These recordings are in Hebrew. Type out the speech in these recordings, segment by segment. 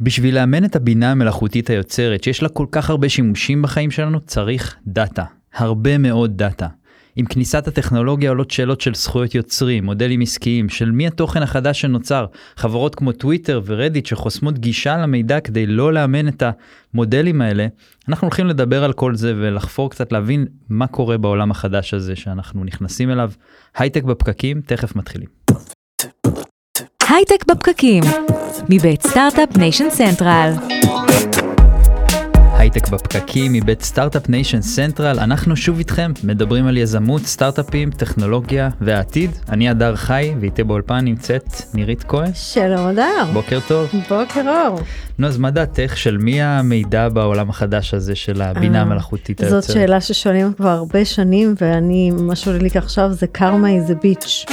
בשביל לאמן את הבינה המלאכותית היוצרת, שיש לה כל כך הרבה שימושים בחיים שלנו, צריך דאטה. הרבה מאוד דאטה. עם כניסת הטכנולוגיה עולות שאלות של זכויות יוצרים, מודלים עסקיים, של מי התוכן החדש שנוצר, חברות כמו טוויטר ורדיט שחוסמות גישה למידע כדי לא לאמן את המודלים האלה. אנחנו הולכים לדבר על כל זה ולחפור קצת להבין מה קורה בעולם החדש הזה שאנחנו נכנסים אליו. הייטק בפקקים, תכף מתחילים. הייטק בפקקים, מבית Start-Up Nation Central. הייטק בפקקים מבית Start-Up Nation Central, אנחנו שוב איתכם, מדברים על יזמות, סטארט-אפים, טכנולוגיה והעתיד. אני הדר חי, ואיתי באולפן נמצאת נירית כהן. שלום הדר. בוקר טוב. בוקר אור. נו, אז מה דעתך של מי המידע בעולם החדש הזה של הבינה המלאכותית היוצרת? זאת שאלה ששואלים כבר הרבה שנים, ואני, מה שעולה לי עכשיו זה karma's a bitch.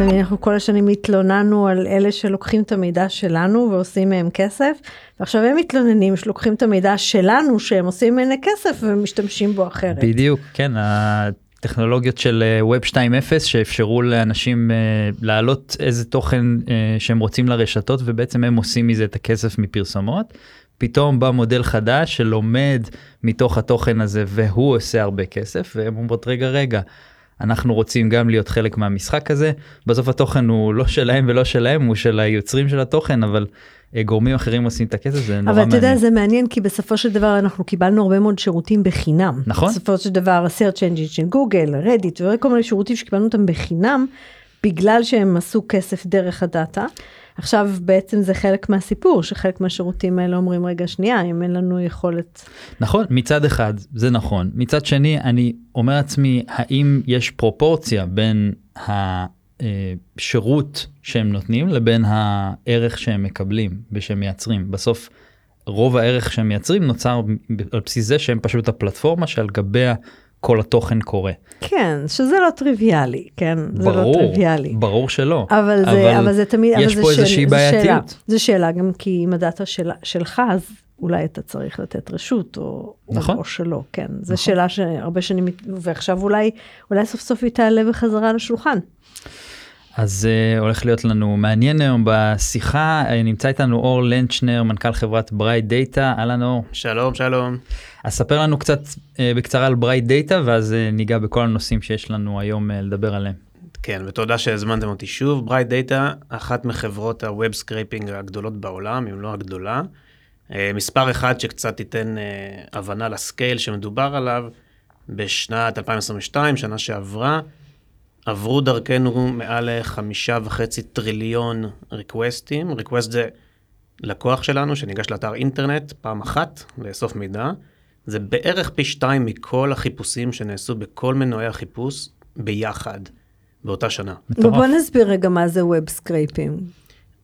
אנחנו כל השנים התלוננו על אלה שלוקחים את המידע שלנו ועושים מהם כסף, ועכשיו הם מתלוננים שלוקחים את המידע שלנו שהם עושים ממנו כסף ומשתמשים בו אחרת. בדיוק, כן, הטכנולוגיות של Web 2.0 שאפשרו לאנשים uh, להעלות איזה תוכן uh, שהם רוצים לרשתות ובעצם הם עושים מזה את הכסף מפרסומות. פתאום בא מודל חדש שלומד מתוך התוכן הזה והוא עושה הרבה כסף והם אומרות רגע רגע אנחנו רוצים גם להיות חלק מהמשחק הזה בסוף התוכן הוא לא שלהם ולא שלהם הוא של היוצרים של התוכן אבל אה, גורמים אחרים עושים את הכסף זה נורא מעניין. אבל אתה יודע זה מעניין כי בסופו של דבר אנחנו קיבלנו הרבה מאוד שירותים בחינם. נכון. בסופו של דבר ה-search engine של גוגל, רדיט וכל מיני שירותים שקיבלנו אותם בחינם בגלל שהם עשו כסף דרך הדאטה. עכשיו בעצם זה חלק מהסיפור שחלק מהשירותים האלה אומרים רגע שנייה אם אין לנו יכולת. נכון מצד אחד זה נכון מצד שני אני אומר לעצמי האם יש פרופורציה בין השירות שהם נותנים לבין הערך שהם מקבלים ושהם מייצרים בסוף. רוב הערך שהם מייצרים נוצר על בסיס זה שהם פשוט הפלטפורמה שעל גביה כל התוכן קורה. כן, שזה לא טריוויאלי, כן? ברור, זה לא טריוויאלי. ברור שלא. אבל זה, אבל, אבל זה תמיד, יש אבל פה זה איזושהי בעייתיות. זו שאלה גם כי אם הדאטה של, שלך, אז אולי אתה צריך לתת רשות, או, נכון. או, או שלא, כן. זו שאלה שהרבה שנים, ועכשיו אולי, אולי סוף סוף היא תעלה בחזרה לשולחן. אז אה, הולך להיות לנו מעניין היום בשיחה, אה, נמצא איתנו אור לנצ'נר, מנכ"ל חברת Bright Data, אהלן אור. שלום, שלום. אז ספר לנו קצת אה, בקצרה על Bright Data, ואז אה, ניגע בכל הנושאים שיש לנו היום אה, לדבר עליהם. כן, ותודה שהזמנתם אותי שוב. Bright Data, אחת מחברות ה web scraping הגדולות בעולם, אם לא הגדולה. אה, מספר אחד שקצת תיתן אה, הבנה ל scale שמדובר עליו, בשנת 2022, שנה שעברה, עברו דרכנו מעל חמישה וחצי טריליון request ים. request זה לקוח שלנו שניגש לאתר אינטרנט פעם אחת לאסוף מידע. זה בערך פי שתיים מכל החיפושים שנעשו בכל מנועי החיפוש ביחד באותה שנה. בוא נסביר רגע מה זה web scraping.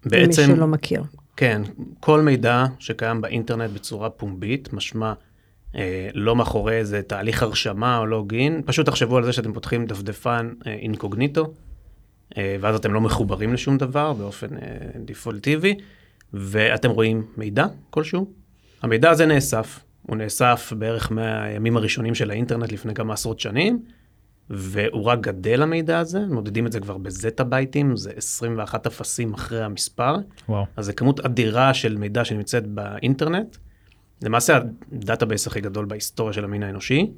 בעצם, למי שלא מכיר. כן, כל מידע שקיים באינטרנט בצורה פומבית, משמע אה, לא מאחורי איזה תהליך הרשמה או לוגין, פשוט תחשבו על זה שאתם פותחים דפדפן אה, אינקוגניטו, אה, ואז אתם לא מחוברים לשום דבר באופן אה, דיפולטיבי, ואתם רואים מידע כלשהו. המידע הזה נאסף, הוא נאסף בערך מהימים הראשונים של האינטרנט לפני כמה עשרות שנים, והוא רק גדל המידע הזה, מודדים את זה כבר בזטה בייטים, זה 21 אפסים אחרי המספר. וואו. אז זה כמות אדירה של מידע שנמצאת באינטרנט. למעשה ה database הכי גדול בהיסטוריה של המין האנושי,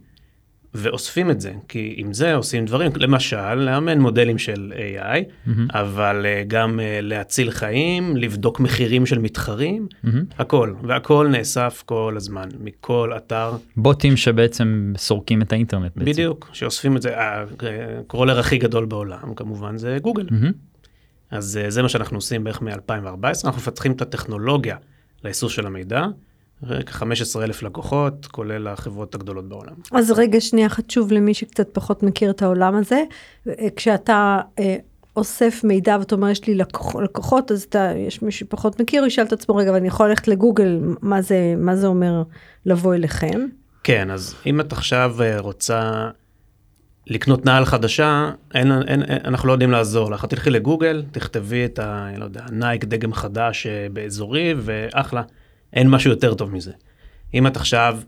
ואוספים את זה, כי עם זה עושים דברים, למשל, לאמן מודלים של AI, mm-hmm. אבל אה, גם אה, להציל חיים, לבדוק מחירים של מתחרים, mm-hmm. הכל, והכל נאסף כל הזמן, מכל אתר. בוטים שבעצם סורקים את האינטרנט בעצם. בדיוק, שאוספים את זה, ה crawler הכי גדל בעולם כמובן זה גוגל. Mm-hmm. אז uh, זה מה שאנחנו עושים בערך מ-2014, אנחנו מפתחים את הטכנולוגיה לאיסוף של המידע. כ-15 אלף לקוחות, כולל החברות הגדולות בעולם. אז רגע שנייה חשוב למי שקצת פחות מכיר את העולם הזה, כשאתה אה, אוסף מידע ואתה אומר יש לי לקוח, לקוחות, אז אתה, יש מי שפחות מכיר, ישאל את עצמו רגע, ואני יכול ללכת לגוגל, מה זה, מה זה אומר לבוא אליכם? כן, אז אם את עכשיו רוצה לקנות נעל חדשה, אין, אין, אין, אנחנו לא יודעים לעזור לך. תלכי לגוגל, תכתבי את ה... לא יודע, נייק דגם חדש באזורי, ואחלה. אין משהו יותר טוב מזה. אם את עכשיו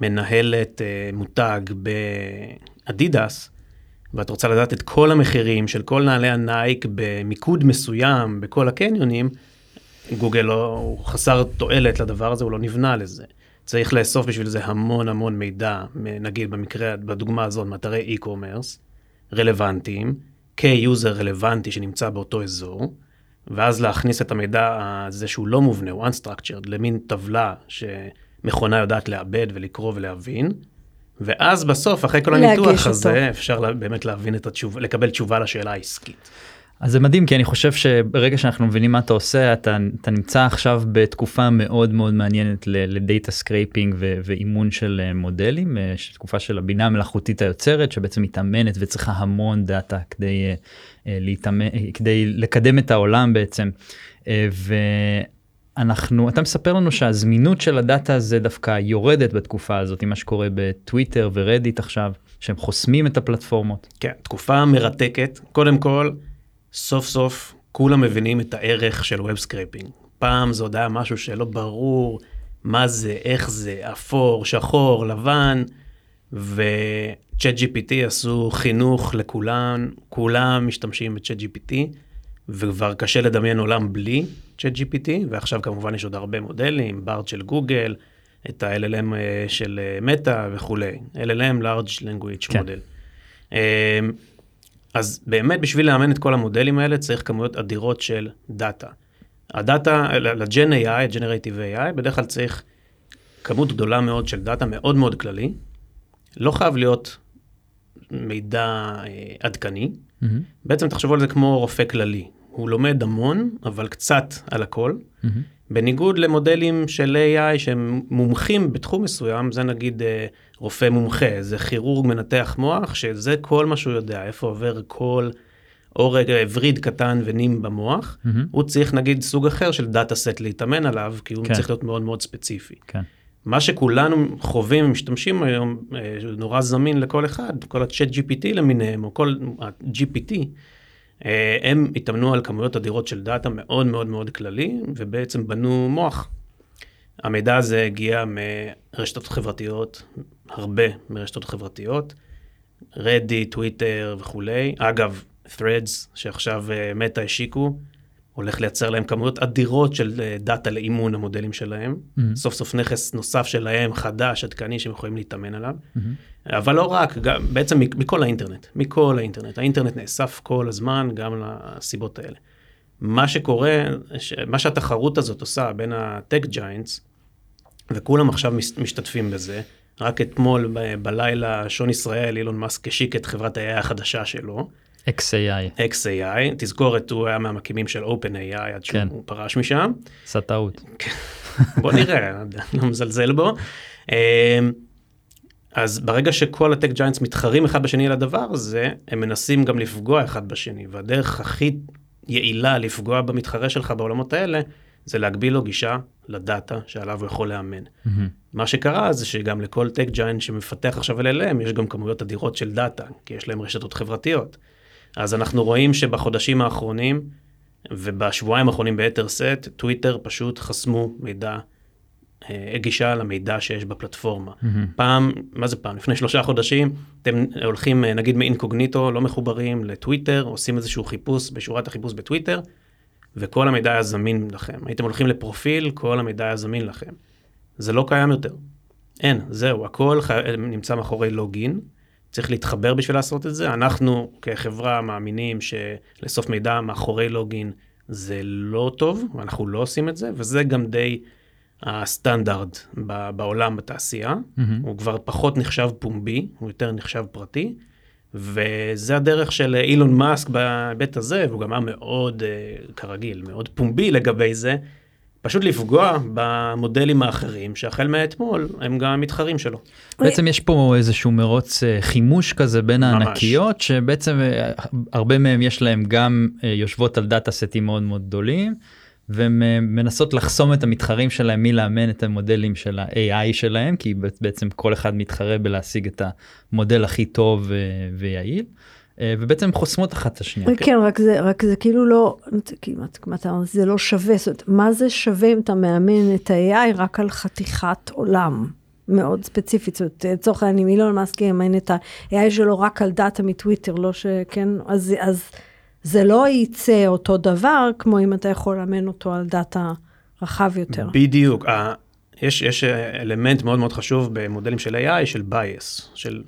מנהלת אה, מותג באדידס, ואת רוצה לדעת את כל המחירים של כל נעלי הנייק במיקוד מסוים בכל הקניונים, גוגל לא, הוא חסר תועלת לדבר הזה, הוא לא נבנה לזה. צריך לאסוף בשביל זה המון המון מידע, נגיד במקרה, בדוגמה הזאת, מאתרי e-commerce, רלוונטיים, כ user רלוונטי שנמצא באותו אזור, ואז להכניס את המידע הזה שהוא לא מובנה, הוא unstructured, למין טבלה שמכונה יודעת לעבד ולקרוא ולהבין, ואז בסוף, אחרי כל הניתוח הזה, אותו. אפשר לה, באמת להבין את התשובה, לקבל תשובה לשאלה העסקית. אז זה מדהים כי אני חושב שברגע שאנחנו מבינים מה אתה עושה אתה, אתה נמצא עכשיו בתקופה מאוד מאוד מעניינת ל data scraping ואימון של אה, מודלים, אה, תקופה של הבינה המלאכותית היוצרת שבעצם מתאמנת וצריכה המון דאטה כדי, אה, להתאמן, כדי לקדם את העולם בעצם. ואנחנו, אתה מספר לנו שהזמינות של הדאטה הזה דווקא יורדת בתקופה הזאת, עם מה שקורה בטוויטר ורדיט עכשיו, שהם חוסמים את הפלטפורמות. כן, תקופה מרתקת. קודם כל, סוף סוף כולם מבינים את הערך של web scraping. פעם זה עוד היה משהו שלא ברור מה זה, איך זה, אפור, שחור, לבן, וצ'אט GPT עשו חינוך לכולם, כולם משתמשים בצ'אט GPT, וכבר קשה לדמיין עולם בלי צ'אט GPT, ועכשיו כמובן יש עוד הרבה מודלים, בארד של גוגל, את ה-LLM אה, של מטא וכולי, LLM, large language כן. model. אז באמת בשביל לאמן את כל המודלים האלה צריך כמויות אדירות של דאטה. הדאטה, לג'ן AI, Generative AI, בדרך כלל צריך כמות גדולה מאוד של data מאוד מאוד כללי. לא חייב להיות מידע אה, עדכני. Mm-hmm. בעצם תחשבו על זה כמו רופא כללי. הוא לומד המון, אבל קצת על הכל. Mm-hmm. בניגוד למודלים של AI שהם מומחים בתחום מסוים, זה נגיד אה, רופא מומחה, זה כירורג מנתח מוח, שזה כל מה שהוא יודע, איפה עובר כל עורק, וריד קטן ונים במוח, mm-hmm. הוא צריך נגיד סוג אחר של data set להתאמן עליו, כי הוא כן. צריך להיות מאוד מאוד ספציפי. כן. מה שכולנו חווים ומשתמשים היום, אה, נהיה זמין לכל אחד, כל ה- ChatGPT למיניהם, או כל ה-GPT, אה, הם התאמנו על כמויות אדירות של data מאוד מאוד מאוד כללי, ובעצם בנו מוח. המידע הזה הגיע מרשתות חברתיות, הרבה מרשתות חברתיות, רדיט, טוויטר וכולי. אגב, Threads, שעכשיו מטא uh, השיקו, הולך לייצר להם כמויות אדירות של uh, data לאימון המודלים שלהם. Mm-hmm. סוף סוף נכס נוסף שלהם, חדש, עדכני, שהם יכולים להתאמן עליו. Mm-hmm. אבל לא רק, גם, בעצם מכל האינטרנט, מכל האינטרנט. האינטרנט נאסף כל הזמן גם לסיבות האלה. מה שקורה, מה שהתחרות הזאת עושה בין הטק ג'יינטס, וכולם עכשיו משתתפים בזה, רק אתמול ב- בלילה שון ישראל, אילון מאסק השיק את חברת ה-AI החדשה שלו. XAI. XAI, תזכורת, הוא היה מהמקימים של OpenAI עד שהוא כן. פרש משם. עשה טעות. בוא נראה, לא מזלזל בו. אמ, אז ברגע שכל ה tech giants מתחרים אחד בשני על הדבר הזה, הם מנסים גם לפגוע אחד בשני, והדרך הכי יעילה לפגוע במתחרה שלך בעולמות האלה, זה להגביל לו גישה ל data שעליו הוא יכול לאמן. Mm-hmm. מה שקרה זה שגם לכל tech giant שמפתח עכשיו LLM יש גם כמויות אדירות של data, כי יש להם רשתות חברתיות. אז אנחנו רואים שבחודשים האחרונים ובשבועיים האחרונים ביתר סט, טוויטר פשוט חסמו מידע אה, גישה למידע שיש בפלטפורמה. Mm-hmm. פעם, מה זה פעם? לפני שלושה חודשים, אתם הולכים אה, נגיד מאינקוגניטו, לא מחוברים לטוויטר, עושים איזשהו חיפוש בשורת החיפוש בטוויטר, וכל המידע היה זמין לכם. הייתם הולכים לפרופיל, כל המידע היה זמין לכם. זה לא קיים יותר. אין, זהו, הכל חי... נמצא מאחורי לוגין. צריך להתחבר בשביל לעשות את זה. אנחנו כחברה מאמינים שלאסוף מידע מאחורי לוגין זה לא טוב, ואנחנו לא עושים את זה, וזה גם די הסטנדרט בעולם בתעשייה, mm-hmm. הוא כבר פחות נחשב פומבי, הוא יותר נחשב פרטי, וזה הדרך של אילון מאסק בהיבט הזה, והוא גם היה מאוד, אה, כרגיל, מאוד פומבי לגבי זה, פשוט לפגוע במודלים האחרים, שהחל מאתמול הם גם מתחרים שלו. בעצם יש פה איזשהו מרוץ אה, חימוש כזה בין הענקיות, שבעצם אה, הרבה מהם יש להם גם יושבות על data סטים מאוד מאוד גדולים. ומנסות לחסום את המתחרים שלהם מלאמן את המודלים של ה-AI שלהם, כי בעצם כל אחד מתחרה בלהשיג את המודל הכי טוב ויעיל. אה, ובעצם חוסמות אחת את השנייה. כן, רק זה, רק זה כאילו לא, כמעט, כמעט, זה לא שווה, זאת אומרת, מה זה שווה אם אתה מאמן את ה-AI רק על חתיכת עולם? מאוד ספציפית, זאת אומרת, לצורך העניין, אם אילון מאסק יאמן את ה-AI שלו רק על data מטוויטר, לא שכן, אז, אז זה לא יצא אותו דבר כמו אם אתה יכול לאמן אותו על data רחב יותר. בדיוק. ה- יש, יש אלמנט מאוד מאוד חשוב במודלים של AI, של bias, של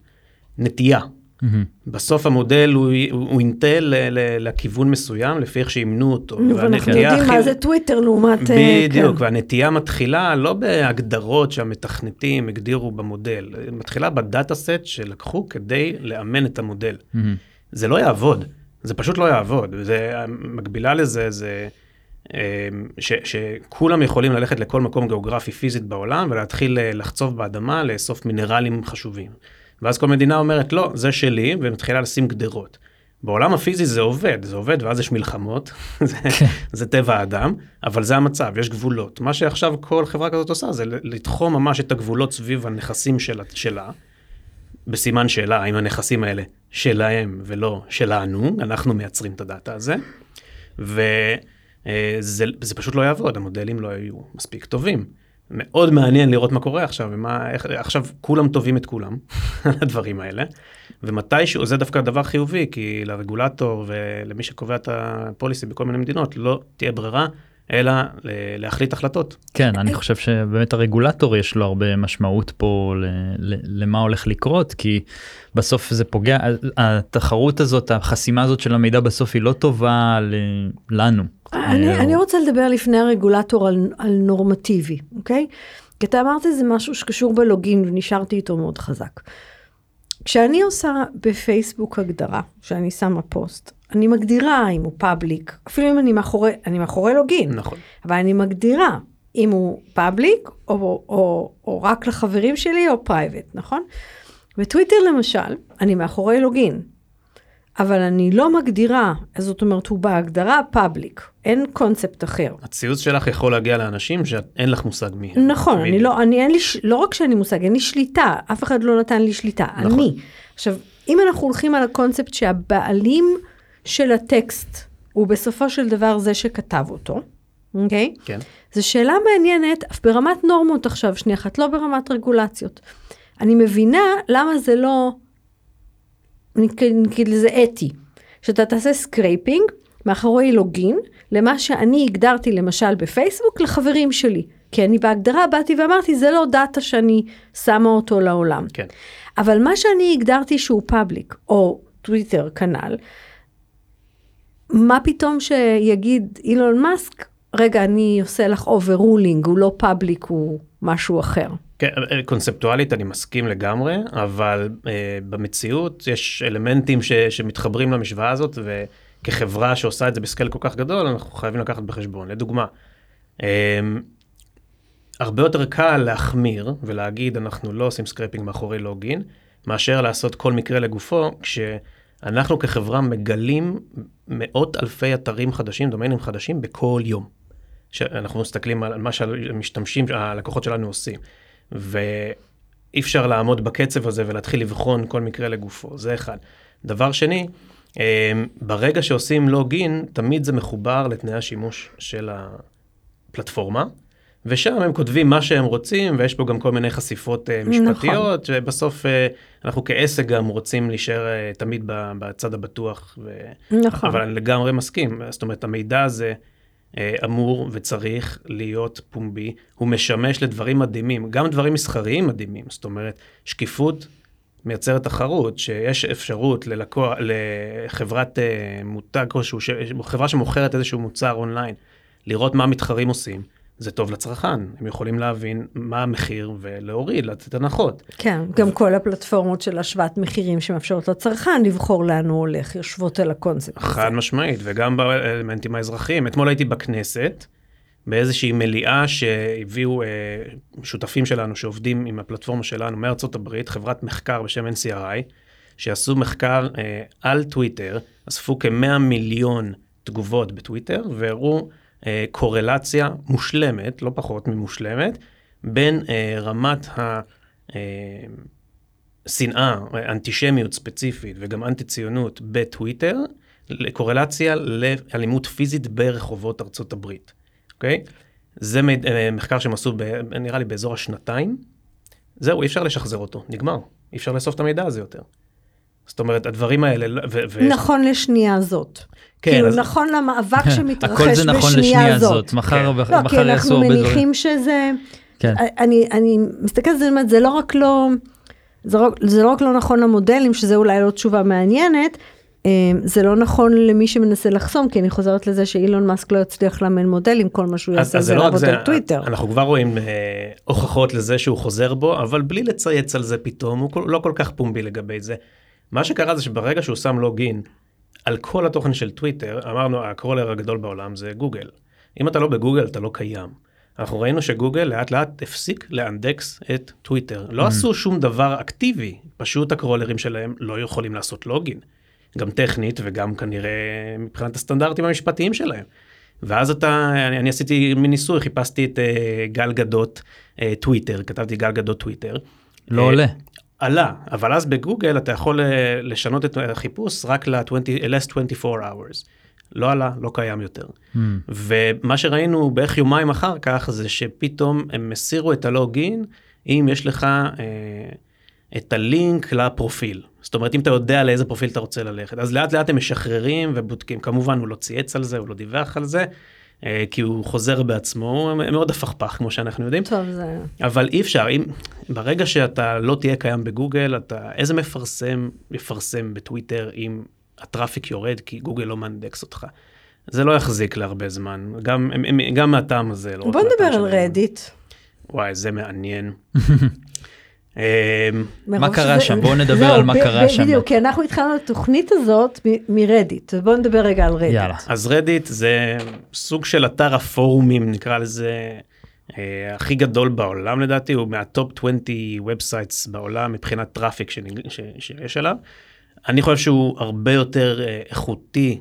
נטייה. Mm-hmm. בסוף המודל הוא, הוא, הוא ינטה ל- ל- לכיוון מסוים לפי איך שאימנו אותו. ואנחנו יודעים מה זה טוויטר לעומת... אה, בדיוק, כן. והנטייה מתחילה לא בהגדרות שהמתכנתים הגדירו במודל, היא מתחילה ב data set שלקחו כדי לאמן את המודל. Mm-hmm. זה לא יעבוד, זה פשוט לא יעבוד. זה, מקבילה לזה זה אמ, ש, שכולם יכולים ללכת לכל מקום גיאוגרפי פיזית בעולם ולהתחיל אה, לחצוב באדמה, לאסוף מינרלים חשובים. ואז כל מדינה אומרת, לא, זה שלי, ומתחילה לשים גדרות. בעולם הפיזי זה עובד, זה עובד, ואז יש מלחמות, זה, זה טבע האדם, אבל זה המצב, יש גבולות. מה שעכשיו כל חברה כזאת עושה זה לתחום ממש את הגבולות סביב הנכסים שלה, שלה בסימן שאלה, האם הנכסים האלה שלהם ולא שלנו, אנחנו מייצרים את הדאטה הזה, וזה זה פשוט לא יעבוד, המודלים לא יהיו מספיק טובים. מאוד מעניין לראות מה קורה עכשיו, ומה, איך, עכשיו כולם טובים את כולם, הדברים האלה, ומתישהו, זה דווקא דבר חיובי, כי לרגולטור ולמי שקובע את הפוליסי בכל מיני מדינות, לא תהיה ברירה, אלא להחליט החלטות. כן, אני חושב שבאמת הרגולטור יש לו הרבה משמעות פה למה הולך לקרות, כי בסוף זה פוגע, התחרות הזאת, החסימה הזאת של המידע בסוף היא לא טובה לנו. אני, אה, אני רוצה לדבר לפני הרגולטור על, על נורמטיבי, אוקיי? כי אתה אמרת זה משהו שקשור בלוגין ונשארתי איתו מאוד חזק. כשאני עושה בפייסבוק הגדרה, שאני שמה פוסט, אני מגדירה אם הוא פאבליק, אפילו אם אני מאחורי, אני מאחורי לוגין, נכון. אבל אני מגדירה אם הוא public או, או, או, או רק לחברים שלי או private, נכון? בטוויטר למשל, אני מאחורי login, אבל אני לא מגדירה, זאת אומרת הוא בהגדרה public, אין קונספט אחר. הציוץ שלך יכול להגיע לאנשים שאין לך מושג מי הם. נכון, אני. לא, אני אין לי, לא רק שאין לי מושג, אין לי שליטה, אף אחד לא נתן לי שליטה, נכון. אני. עכשיו, אם אנחנו הולכים על הקונספט שהבעלים של הטקסט הוא בסופו של דבר זה שכתב אותו, אוקיי? כן. זו שאלה מעניינת, אפילו ברמת נורמות עכשיו, שנייה אחת, לא ברמת רגולציות. אני מבינה למה זה לא, נגיד לזה אתי, שאתה תעשה scraping מאחורי login למה שאני הגדרתי למשל בפייסבוק לחברים שלי. כי אני בהגדרה באתי ואמרתי, זה לא data שאני שמה אותו לעולם. כן. אבל מה שאני הגדרתי שהוא public, או טוויטר כנ"ל, מה פתאום שיגיד אילון מאסק, רגע, אני עושה לך overruling, הוא לא public, הוא משהו אחר. כן, conceptually אני מסכים לגמרי, אבל אה, במציאות יש אלמנטים ש, שמתחברים למשוואה הזאת, וכחברה שעושה את זה ב scale כל כך גדול, אנחנו חייבים לקחת בחשבון. לדוגמה, אה, הרבה יותר קל להחמיר ולהגיד אנחנו לא עושים scraping מאחורי login, מאשר לעשות כל מקרה לגופו, כשאנחנו כחברה מגלים מאות אלפי אתרים חדשים, דומיינים חדשים בכל יום. שאנחנו מסתכלים על מה שהמשתמשים, הלקוחות שלנו עושים. ואי אפשר לעמוד בקצב הזה ולהתחיל לבחון כל מקרה לגופו, זה אחד. דבר שני, ברגע שעושים login, תמיד זה מחובר לתנאי השימוש של הפלטפורמה, ושם הם כותבים מה שהם רוצים, ויש פה גם כל מיני חשיפות אה, משפטיות, נכון. שבסוף אה, אנחנו כעסק גם רוצים להישאר אה, תמיד בצד הבטוח. ו... נכון. אבל אני לגמרי מסכים, זאת אומרת, המידע הזה אמור וצריך להיות פומבי, הוא משמש לדברים מדהימים, גם דברים מסחריים מדהימים, זאת אומרת, שקיפות מייצרת תחרות, שיש אפשרות ללקוח, לחברת אה, מותג כלשהו, חברה שמוכרת איזשהו מוצר אונליין, לראות מה המתחרים עושים. זה טוב לצרכן, הם יכולים להבין מה המחיר ולהוריד, לתת הנחות. כן, גם כל הפלטפורמות של השוואת מחירים שמאפשרות לצרכן לבחור לאן הוא הולך, יושבות על הקונספט. חד משמעית, וגם באלמנטים האזרחיים. אתמול הייתי בכנסת, באיזושהי מליאה שהביאו אה, שותפים שלנו שעובדים עם הפלטפורמה שלנו מארצות הברית, חברת מחקר בשם NCRI, שעשו מחקר אה, על טוויטר, אספו כ-100 מיליון תגובות בטוויטר, והראו אה, קורלציה מושלמת, לא פחות ממושלמת, בין אה, רמת ה... אה, שנאה, אנטישמיות ספציפית וגם אנטי ציונות בטוויטר, לקורלציה לאלימות פיזית ברחובות ארצות הברית, אוקיי? זה מיד, אה, מחקר שהם עשו, ב, נראה לי, באזור השנתיים. זהו, אי אפשר לשחזר אותו, נגמר. אי אפשר לאסוף את המידע הזה יותר. זאת אומרת, הדברים האלה, לא- ו- ו- נכון לשנייה זאת. כן, כאילו, אז- נכון למאבק שמתרחש הכל זה נכון לשנייה בשנייה זאת, זאת. מחר כן. לא, כי מחר יעשו אנחנו הרבה דברים. מניחים שזה... כן. אני, אני מסתכלת על זה, אומרת, זה לא רק לא... זה, לא, זה לא רק לא נכון למודלים, שזה אולי לא תשובה מעניינת, אה, זה לא נכון למי שמנסה לחסום, כי אני חוזרת לזה שאילון מאסק לא יצליח לאמן מודלים, כל מה שהוא יעשה זה לא לעבוד על טוויטר. אנחנו כבר רואים אה, הוכחות לזה שהוא חוזר בו, אבל בלי לצייץ על זה פתאום, הוא לא כל כך פומבי לגבי זה. מה שקרה זה שברגע שהוא שם login על כל התוכן של טוויטר, אמרנו ה crawler הגדול בעולם זה גוגל. אם אתה לא בגוגל אתה לא קיים. אנחנו ראינו שגוגל לאט לאט הפסיק לאנדקס את טוויטר. לא עשו שום דבר אקטיבי, פשוט הקרולרים שלהם לא יכולים לעשות login. גם טכנית וגם כנראה מבחינת הסטנדרטים המשפטיים שלהם. ואז אתה, אני, אני עשיתי מין ניסוי, חיפשתי את uh, גל גדות uh, טוויטר, כתבתי גל גדות טוויטר. לא אה, עולה. עלה, אבל אז בגוגל אתה יכול אה, לשנות את החיפוש רק ל-20, last 24 hours. לא עלה, לא קיים יותר. Hmm. ומה שראינו בערך יומיים אחר כך זה שפתאום הם הסירו את הלוגין אם יש לך אה, את הלינק לפרופיל. זאת אומרת אם אתה יודע לאיזה פרופיל אתה רוצה ללכת אז לאט לאט הם משחררים ובודקים כמובן הוא לא צייץ על זה הוא לא דיווח על זה אה, כי הוא חוזר בעצמו הוא מאוד הפכפך כמו שאנחנו יודעים. טוב, זה... אבל אי אפשר, אם, ברגע שאתה לא תהיה קיים בגוגל, אתה, איזה מפרסם יפרסם בטוויטר אם ה traffic יורד כי גוגל לא מאנדקס אותך. זה לא יחזיק להרבה זמן, גם, גם מהטעם הזה. לא בוא נדבר על. רדיט. וואי, זה מעניין. אמ, מה קרה שם? בואו נדבר זהו, על מה קרה שם. בדיוק, כי אנחנו התחלנו את התוכנית הזאת מרדיט, ובואו נדבר רגע על רדיט. יאללה. אז רדיט זה סוג של אתר הפורומים, נקרא לזה, אה, הכי גדול בעולם לדעתי, הוא מה top 20 websites בעולם מבחינת traffic שיש עליו. אני חושב שהוא הרבה יותר אה, איכותי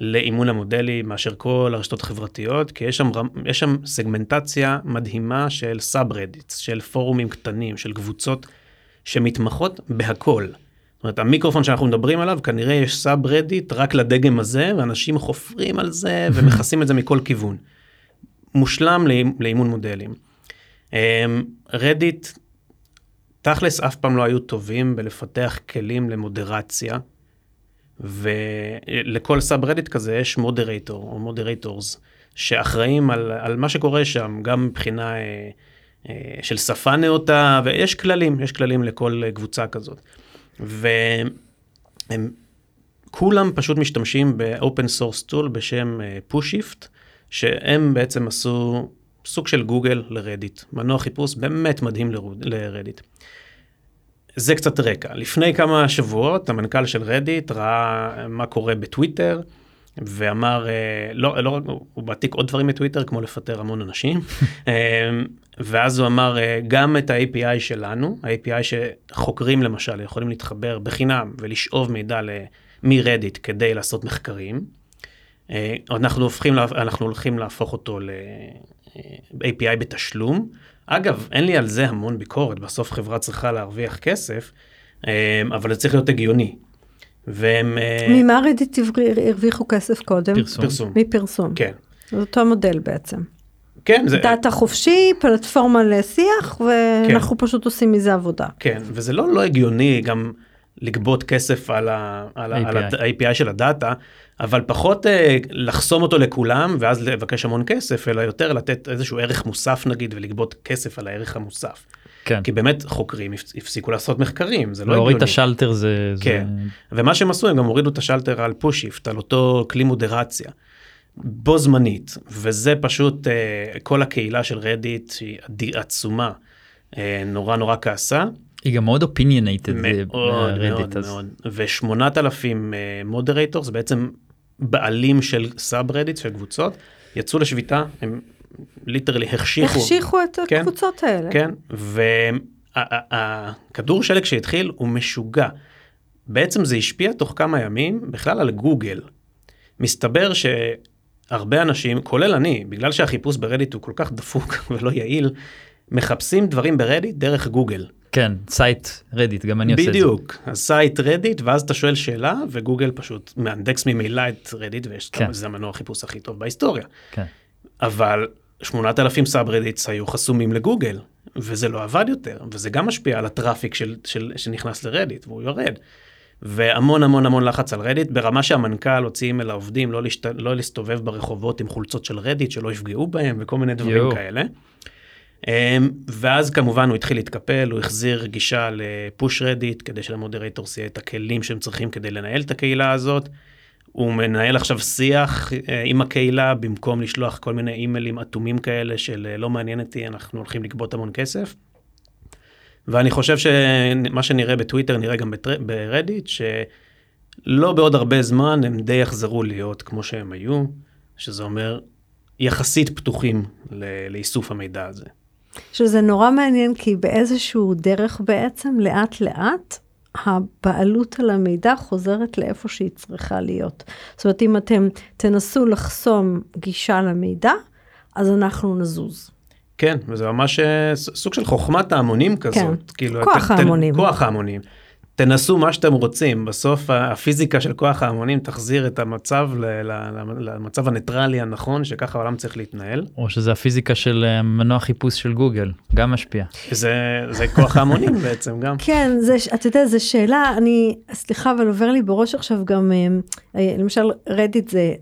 לאימון המודלים מאשר כל הרשתות החברתיות, כי יש שם, יש שם סגמנטציה מדהימה של subreddits, של פורומים קטנים, של קבוצות שמתמחות בהכל. זאת אומרת, המיקרופון שאנחנו מדברים עליו, כנראה יש subreddit רק לדגם הזה, ואנשים חופרים על זה ומכסים את זה מכל כיוון. מושלם לאימ- לאימון מודלים. רדיט, תכלס אף פעם לא היו טובים בלפתח כלים למודרציה, ולכל subreddit כזה יש moderator או moderators שאחראים על, על מה שקורה שם, גם מבחינה אה, אה, של שפה נאותה, ויש כללים, יש כללים לכל אה, קבוצה כזאת. והם כולם פשוט משתמשים ב open source tool בשם Pushshift, שהם בעצם עשו סוג של גוגל לרדיט, מנוע חיפוש באמת מדהים לרדיט. זה קצת רקע. לפני כמה שבועות המנכ"ל של רדיט ראה מה קורה בטוויטר ואמר, אה, לא, לא, רק- הוא מעתיק עוד דברים מטוויטר כמו לפטר המון אנשים, אה, ואז הוא אמר אה, גם את ה-API שלנו, ה-API שחוקרים למשל יכולים להתחבר בחינם ולשאוב מידע מרדיט כדי לעשות מחקרים. אנחנו הופכים, אנחנו הולכים להפוך אותו ל-API בתשלום. אגב, אין לי על זה המון ביקורת, בסוף חברה צריכה להרוויח כסף, אה, אבל זה צריך להיות הגיוני. והם... אה, ממה רדיט הרוויחו כסף קודם? פרסום. פרסום. מפרסום. כן. זה אותו מודל בעצם. כן, זה, דאטה חופשי, פלטפורמה לשיח, ואנחנו פשוט עושים מזה עבודה. כן, וזה לא לא הגיוני גם לגבות כסף על. ה-API של הדאטה, אבל פחות אה, לחסום אותו לכולם ואז לבקש המון כסף, אלא יותר לתת איזשהו ערך מוסף נגיד ולגבות כסף על הערך המוסף. כן. כי באמת חוקרים הפס- הפסיקו לעשות מחקרים, זה לא להוריד הגיוני. את השלטר זה... זה- כן. ומה שהם עשו, הם גם הורידו את השלטר על Pushshift, על אותו כלי מודרציה. בו זמנית, וזה פשוט, אה, כל הקהילה של רדיט, שהיא עצומה, אה, נורא נורא כעסה. היא גם מאוד opinionated. מאוד מאוד מאוד. ושמונת אלפים moderators, בעצם בעלים של subreddit, של קבוצות, יצאו לשביתה, הם literally החשיכו. החשיכו את כן. הקבוצות האלה. כן, והכדור שלג שהתחיל הוא משוגע. בעצם זה השפיע תוך כמה ימים בכלל על גוגל. מסתבר שהרבה אנשים, כולל אני, בגלל שהחיפוש ברדיט הוא כל כך דפוק ולא יעיל, מחפשים דברים ברדיט דרך גוגל. כן, site רדיט, גם אני עושה את זה. בדיוק, ה-site רדיט, ואז אתה שואל שאלה, וגוגל פשוט מאנדקס ממילא את רדיט, כן. וזה המנוע החיפוש הכי טוב בהיסטוריה. כן. אבל 8,000 subreddits היו חסומים לגוגל, וזה לא עבד יותר, וזה גם משפיע על ה-traffic של, של, שנכנס לרדיט, והוא יורד. והמון המון המון לחץ על רדיט, ברמה שהמנכ"ל הוציא אימייל לעובדים לא, להשת... לא להסתובב ברחובות עם חולצות של רדיט, שלא יפגעו בהם וכל מיני דברים יואו. כאלה. אמ, ואז כמובן הוא התחיל להתקפל, הוא החזיר גישה ל-Pushshift, כדי שלמ-moderators יהיה את הכלים שהם צריכים כדי לנהל את הקהילה הזאת. הוא מנהל עכשיו שיח אה, עם הקהילה, במקום לשלוח כל מיני אימיילים אטומים כאלה של אה, לא מעניין אותי, אנחנו הולכים לגבות המון כסף. ואני חושב שמה שנראה בטוויטר נראה גם ברדיט, שלא בעוד הרבה זמן הם די יחזרו להיות כמו שהם היו, שזה אומר יחסית פתוחים לאיסוף המידע הזה. שזה נורא מעניין, כי באיזשהו דרך בעצם, לאט לאט, הבעלות על המידע חוזרת לאיפה שהיא צריכה להיות. זאת אומרת, אם אתם תנסו לחסום גישה למידע, אז אנחנו נזוז. כן, וזה ממש אה, סוג של חוכמת ההמונים כזאת. כן, כאילו, כוח ההמונים. כוח ההמונים. תנסו מה שאתם רוצים, בסוף הפיזיקה של כוח ההמונים תחזיר את המצב ל- ל- ל- למצב הניטרלי הנכון, שככה העולם צריך להתנהל. או שזה הפיזיקה של אה, מנוע חיפוש של גוגל, גם משפיע. זה, זה כוח ההמונים בעצם גם. כן, זה, אתה יודע, זו שאלה, אני, סליחה, אבל עובר לי בראש עכשיו גם, אה, אה, למשל, רדיט זה,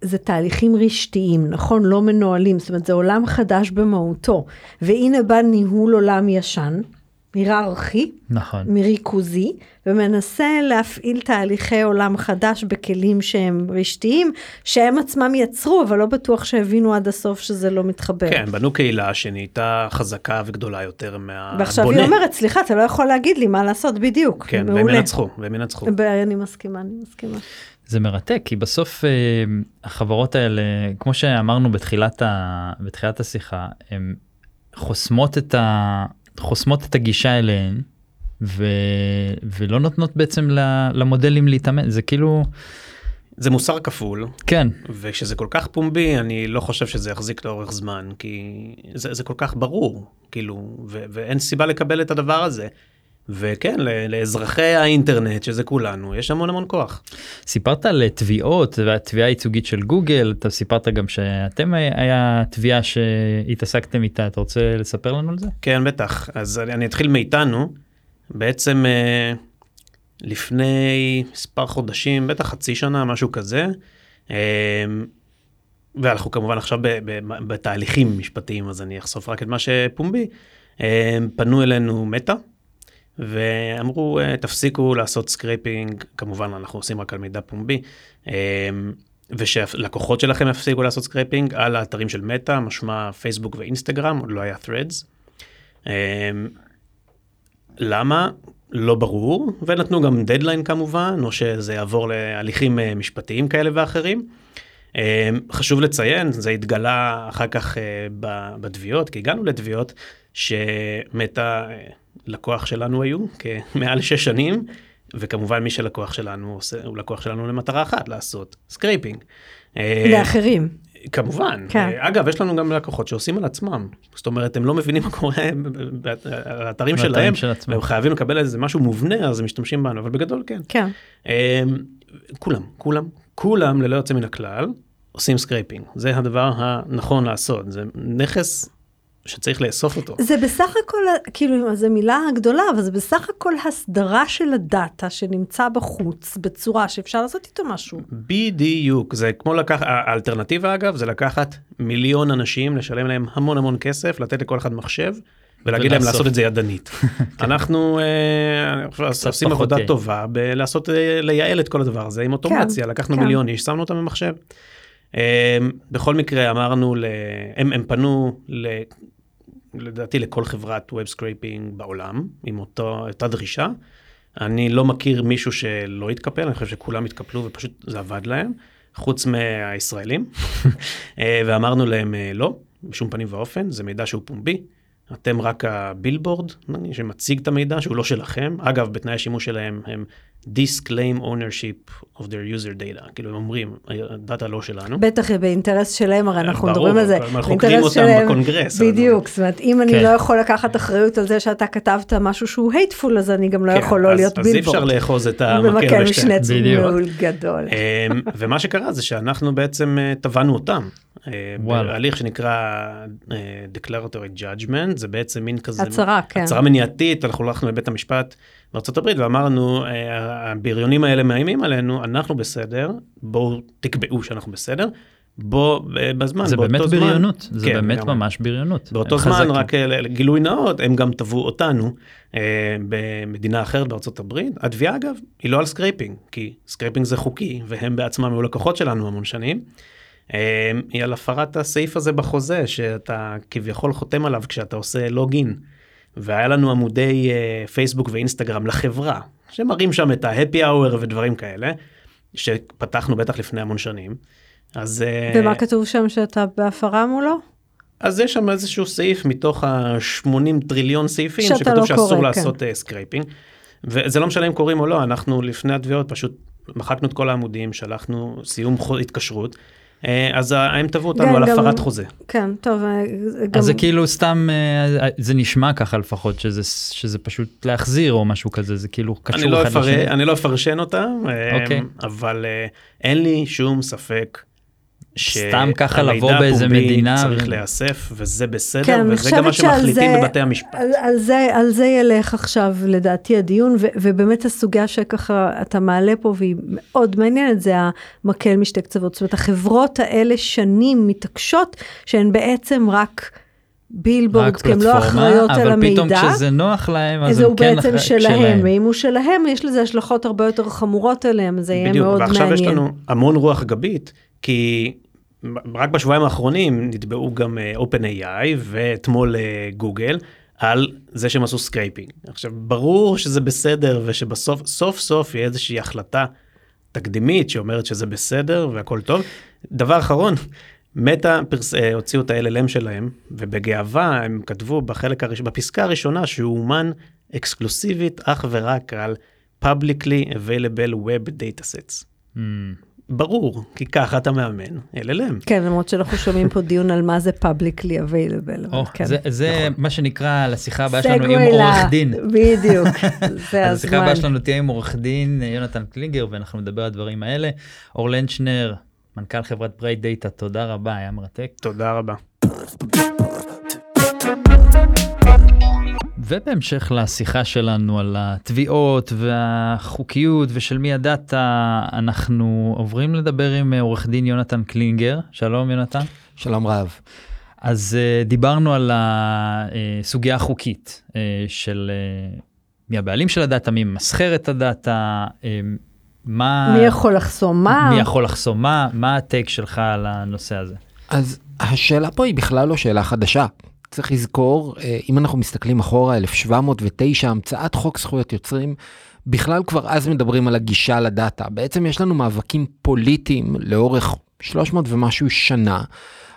זה תהליכים רשתיים, נכון? לא מנוהלים, זאת אומרת, זה עולם חדש במהותו. והנה בא ניהול עולם ישן, היררכי, נכון. מריכוזי, ומנסה להפעיל תהליכי עולם חדש בכלים שהם רשתיים, שהם עצמם יצרו, אבל לא בטוח שהבינו עד הסוף שזה לא מתחבר. כן, בנו קהילה שנהייתה חזקה וגדולה יותר מהבונה. ועכשיו היא אומרת, סליחה, אתה לא יכול להגיד לי מה לעשות בדיוק. כן, והם מעולה. ינצחו, והם ינצחו. אני מסכימה, אני מסכימה. זה מרתק כי בסוף אה, החברות האלה כמו שאמרנו בתחילת, ה, בתחילת השיחה הן חוסמות את, ה, חוסמות את הגישה אליהן ו, ולא נותנות בעצם למודלים להתאמן. זה כאילו זה מוסר כפול, כן. וכשזה כל כך פומבי, אני לא חושב שזה יחזיק לאורך זמן, כי זה, זה כל כך ברור, כאילו, ו- ואין סיבה לקבל את הדבר הזה. וכן, לאזרחי האינטרנט, שזה כולנו, יש המון המון כוח. סיפרת על תביעות והתביעה הייצוגית של גוגל אתה סיפרת גם שאתם היה- היה תביעה שהתעסקתם איתה אתה רוצה לספר לנו על זה כן, בטח. אז אני, אני אתחיל מאיתנו. בעצם אה, לפני מספר חודשים, בטח חצי שנה, משהו כזה, אה, ואנחנו כמובן עכשיו בתהליכים משפטיים, אז אני אחשוף רק את מה שפומבי. אה, פנו אלינו מטא, ואמרו, אה, תפסיקו לעשות scraping, כמובן אנחנו עושים רק על מידע פומבי, אה, ושלקוחות שלכם יפסיקו לעשות scraping על האתרים של מטא, משמע פייסבוק ואינסטגרם, עוד לא היה Threads. אמ, למה? לא ברור, ונתנו גם דדליין כמובן, או שזה יעבור להליכים אה, משפטיים כאלה ואחרים. חשוב לציין, זה התגלה אחר כך אה, בתביעות, כי הגענו לתביעות, שמטא אה, לקוח שלנו היו כמעל שש שנים, וכמובן מי שלקוח שלנו עושה, הוא לקוח שלנו למטרה אחת, לעשות scraping. אה, לאחרים. כמובן. כן. אה, אגב, יש לנו גם לקוחות שעושים על עצמם. זאת אומרת, הם לא מבינים מה קורה על האתרים באתרים שלהם, של. והם חייבים לקבל איזה משהו מובנה, אז הם משתמשים בנו, אבל בגדול כן. כן. אה, כולם, כולם, כולם ללא יוצא מן הכלל עושים scraping. זה הדבר הנכון לעשות. זה נכס שצריך לאסוף אותו. זה בסך הכל, כאילו, זו מילה גדולה, אבל זה בסך הכל הסדרה של הדאטה שנמצא בחוץ, בצורה שאפשר לעשות איתו משהו. בדיוק, זה כמו לקחת, האלטרנטיבה אגב, זה לקחת מיליון אנשים, לשלם להם המון המון כסף, לתת לכל אחד מחשב. ולהגיד להם ולאסוף. לעשות את זה ידנית. אנחנו אה, עושים עבודה יעיל. טובה בלעשות, אה, לייעל את כל הדבר הזה עם אוטומציה, לקחנו כן. מיליון איש, שמנו אותם במחשב. אה, בכל מקרה אמרנו, ל- הם הם פנו ל- לדעתי לכל חברת web scraping בעולם, עם אותו, אותה דרישה. אני לא מכיר מישהו שלא התקפל, אני חושב שכולם התקפלו ופשוט זה עבד להם, חוץ מהישראלים. אה, ואמרנו להם אה, לא, בשום פנים ואופן, זה מידע שהוא פומבי. אתם רק הבילבורד שמציג את המידע שהוא לא שלכם. אגב, בתנאי השימוש שלהם הם disclaim ownership of their user data. כאילו הם אומרים, הדאטה לא שלנו. בטח באינטרס שלהם, הרי אנחנו ברור, מדברים על זה. אנחנו באינטרס חוקרים אותם שלהם- בקונגרס, בדיוק, זאת אומרת, אם אני כן. לא יכול לקחת אחריות על זה שאתה כתבת משהו שהוא hateful, אז אני גם לא כן, יכול לא אז- להיות אז אי בילבורד. אפשר לאחוז את המקל במקל בשתי משני בדיוק. צמול גדול. אמ, ומה שקרה זה שאנחנו בעצם אה, תבענו אותם. אה, וואלה. בהליך שנקרא אה, declaratory judgment, זה בעצם מין כזה, הצהרה, כן. הצהרה מניעתית, אנחנו הלכנו לבית המשפט הברית ואמרנו, אה, הבריונים האלה מאיימים עלינו, אנחנו בסדר, בואו תקבעו שאנחנו בסדר, אה, בזמן, זה באמת זמן- בריונות, זה כן, באמת לגמרי. ממש בריונות. באותו זמן, חזקים. רק אה, לגילוי נאות, הם גם תבעו אותנו אה, במדינה אחרת בארצות הברית. התביעה אגב, היא לא על scraping, כי scraping זה חוקי, והם בעצמם היו לקוחות שלנו המון שנים. אה, היא על הפרת הסעיף הזה בחוזה, שאתה כביכול חותם עליו כשאתה עושה login. והיה לנו עמודי אה, פייסבוק ואינסטגרם לחברה, שמראים שם את ה-happy hour ודברים כאלה, שפתחנו בטח לפני המון שנים. אז... אה, ומה כתוב שם שאתה בהפרה מולו? אז יש שם איזשהו סעיף מתוך ה-80 טריליון סעיפים שכתוב לא שאסור קורא, לעשות אה, scraping. וזה לא משנה אם קוראים או לא, אנחנו לפני התביעות פשוט מחקנו את כל העמודים, שלחנו סיום התקשרות, אה, אז ה- הם תבעו אותנו כן, על גם- הפרת חוזה. כן, טוב, אה, גם... אז זה כאילו סתם, אה, זה נשמע ככה לפחות, שזה, שזה פשוט להחזיר או משהו כזה, זה כאילו קשור אני לא, אחד. לשני. אני לא אפרשן אותם, אה, אוקיי. אבל אה, אין לי שום ספק. סתם ככה לבוא באיזה מדינה צריך ו- להיאסף וזה בסדר כן, וזה גם מה שמחליטים זה- בבתי המשפט. על, על, זה, על זה ילך עכשיו לדעתי הדיון, ו, ובאמת הסוגיה שככה אתה מעלה פה והיא מאוד מעניינת, זה המקל משתי קצוות. זאת אומרת, החברות האלה שנים מתעקשות שהן בעצם רק בילבורד, כי הן לא אחראיות על אבל פתאום המידע. כשזה נוח להם, אז הם כן בעצם אחרי- שלהם, ואם הוא שלהם, יש לזה השלכות הרבה יותר חמורות עליהם, זה יהיה בדיוק, מאוד ועכשיו מעניין. יש לנו המון רוח גבית, כי רק בשבועיים האחרונים נתבעו גם אה, OpenAI ואתמול אה, גוגל על זה שהם עשו scraping. עכשיו ברור שזה בסדר ושבסוף סוף סוף יהיה איזושהי החלטה תקדימית שאומרת שזה בסדר והכל טוב. דבר אחרון, מטא פרס... אה, הוציאו את ה-LLM שלהם ובגאווה הם כתבו בחלק הראשון, בפסקה הראשונה שהוא אומן אקסקלוסיבית אך ורק על publicly available web datasets. Hmm. ברור, כי ככה אתה מאמן LLM. כן, למרות שאנחנו שומעים פה דיון על מה זה publicly available. או, כן. זה, זה מה שנקרא לשיחה הבאה שלנו עם עורך דין. בדיוק, זה אז השיחה הבאה הזמן. שלנו תהיה עם עורך דין אה, יונתן קלינגר ואנחנו נדבר על הדברים האלה. אור לנצ'נר, מנכ"ל חברת Bright Data, תודה רבה, היה מרתק. תודה רבה. ובהמשך לשיחה שלנו על התביעות והחוקיות ושל מי הדאטה, אנחנו עוברים לדבר עם אה, עורך דין יונתן קלינגר. שלום יונתן. שלום רב. אז uh, דיברנו על הסוגיה החוקית uh, של uh, מי הבעלים של הדאטה, מי ממסחר את הדאטה, uh, מה... מי יכול לחסום מה? מי יכול לחסום מה, מה הטייק שלך על הנושא הזה? אז השאלה פה היא בכלל לא שאלה חדשה. צריך לזכור, אה, אם אנחנו מסתכלים אחורה, 1709, המצאת חוק זכויות יוצרים, בכלל כבר אז מדברים על הגישה לדאטה. בעצם יש לנו מאבקים פוליטיים לאורך 300 ומשהו שנה.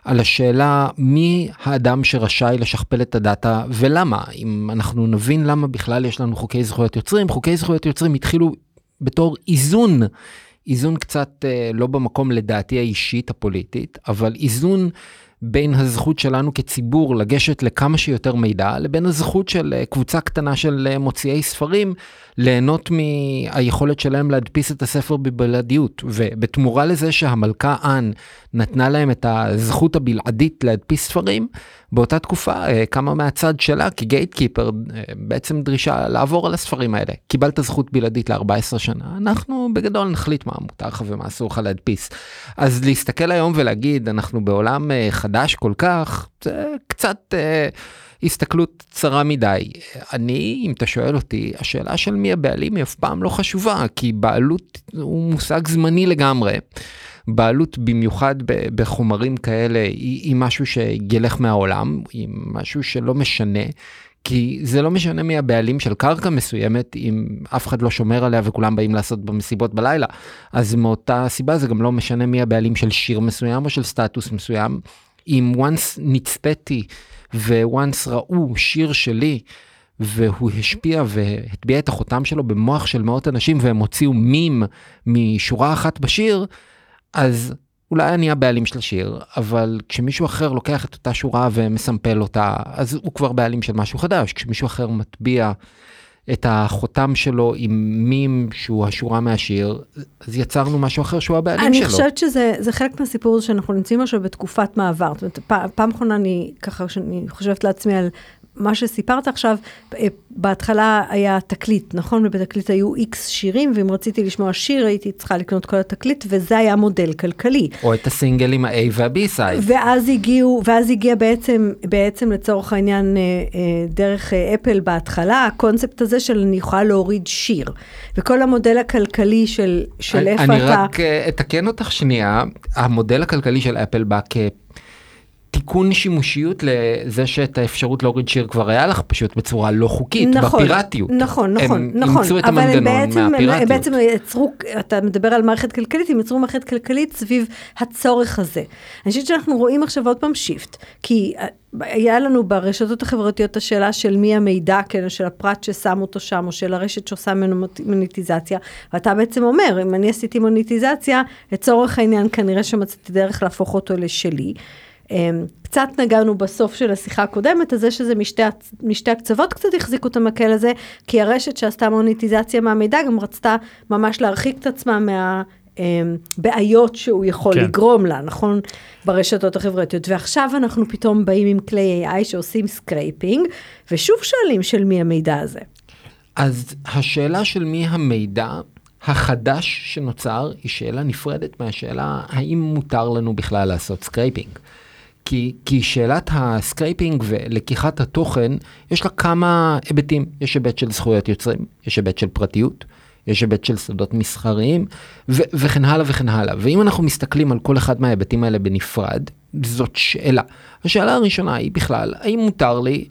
על השאלה מי האדם שרשאי לשכפל את הדאטה ולמה. אם אנחנו נבין למה בכלל יש לנו חוקי זכויות יוצרים, חוקי זכויות יוצרים התחילו בתור איזון, איזון קצת אה, לא במקום לדעתי האישית הפוליטית, אבל איזון בין הזכות שלנו כציבור לגשת לכמה שיותר מידע, לבין הזכות של אה, קבוצה קטנה של אה, מוציאי ספרים ליהנות מהיכולת שלהם להדפיס את הספר בבלעדיות. ובתמורה לזה שהמלכה אן נתנה להם את הזכות הבלעדית להדפיס ספרים, באותה תקופה אה, קמה מהצד שלה כגייט קיפר בעצם דרישה לעבור על הספרים האלה. קיבלת זכות בלעדית ל-14 שנה, אנחנו בגדול נחליט מה מותר לך ומה אסור לך להדפיס. אז להסתכל היום ולהגיד אנחנו בעולם אה, חדש כל כך, זה קצת... הסתכלות צרה מדי. אני, אם אתה שואל אותי, השאלה של מי הבעלים היא אף פעם לא חשובה, כי בעלות הוא מושג זמני לגמרי. בעלות במיוחד בחומרים כאלה היא, היא משהו שילך מהעולם, היא משהו שלא משנה. כי זה לא משנה מי הבעלים של קרקע מסוימת אם אף אחד לא שומר עליה וכולם באים לעשות במסיבות בלילה. אז מאותה סיבה זה גם לא משנה מי הבעלים של שיר מסוים או של סטטוס מסוים. אם once נצפיתי וואנס ראו שיר שלי והוא השפיע והטביע את החותם שלו במוח של מאות אנשים והם הוציאו מים משורה אחת בשיר, אז אולי אני הבעלים של השיר, אבל כשמישהו אחר לוקח את אותה שורה ומסמפל אותה, אז הוא כבר בעלים של משהו חדש. כשמישהו אחר מטביע את החותם שלו עם מים שהוא השורה מהשיר, אז יצרנו משהו אחר שהוא הבעלים אני שלו. חושבת שזה זה חלק מהסיפור שאנחנו נמצאים עכשיו בתקופת מעבר. זאת אומרת, פעם אחרונה אני ככה, שאני חושבת לעצמי על מה שסיפרת עכשיו, אה, בהתחלה היה תקליט, נכון? ובתקליט היו איקס שירים, ואם רציתי לשמוע שיר הייתי צריכה לקנות כל התקליט, וזה היה מודל כלכלי. או את הסינגל עם ה-A וה-B סייד. ואז הגיעו, ואז הגיע בעצם, בעצם לצורך העניין, אה, אה, דרך אפל בהתחלה, הקונספט הזה של אני יכולה להוריד שיר. וכל המודל הכלכלי של, של אני- איפה אני אתה... רק אה, אתקן אותך שנייה, המודל הכלכלי של אפל בא כתיקון שימושיות לזה שאת האפשרות להוריד שיר כבר היה לך פשוט בצורה לא חוקית, נכון, בפיראטיות. נכון, נכון, הם נכון. אימצו את אבל הם המנגנון בעצם, הם מהפיראטיות. בעצם יצרו, אתה מדבר על מערכת כלכלית, הם יצרו מערכת כלכלית סביב הצורך הזה. אני חושבת שאנחנו רואים עכשיו עוד פעם שיפט, כי אה, היה לנו ברשתות החברתיות השאלה של מי המידע, כן, של הפרט ששם אותו שם, או של הרשת שעושה ממנו מוניטיזציה, ואתה בעצם אומר, אם אני עשיתי מוניטיזציה, לצורך העניין כנראה שמצאתי דרך להפוך אותו לשלי. אמ, קצת נגענו בסוף של השיחה הקודמת, אז זה שזה משתי, משתי הקצוות קצת החזיקו את המקל הזה, כי הרשת שעשתה מוניטיזציה מהמידע גם רצתה ממש להרחיק את עצמה מה... אמ, בעיות שהוא יכול. כן. לגרום לה, נכון? ברשתות החברתיות. ועכשיו אנחנו פתאום באים עם כלי AI שעושים סקרייפינג, ושוב שואלים של מי המידע הזה. אז השאלה של מי המידע החדש שנוצר היא שאלה נפרדת מהשאלה האם מותר לנו בכלל לעשות סקרייפינג. כי, כי שאלת הסקרייפינג ולקיחת התוכן, יש לה כמה היבטים. יש היבט של זכויות יוצרים, יש היבט של פרטיות, יש היבט של סודות מסחריים, ו- וכן הלאה וכן הלאה. ואם אנחנו מסתכלים על כל אחד מההיבטים האלה בנפרד, זאת שאלה. השאלה הראשונה היא בכלל, האם מותר לי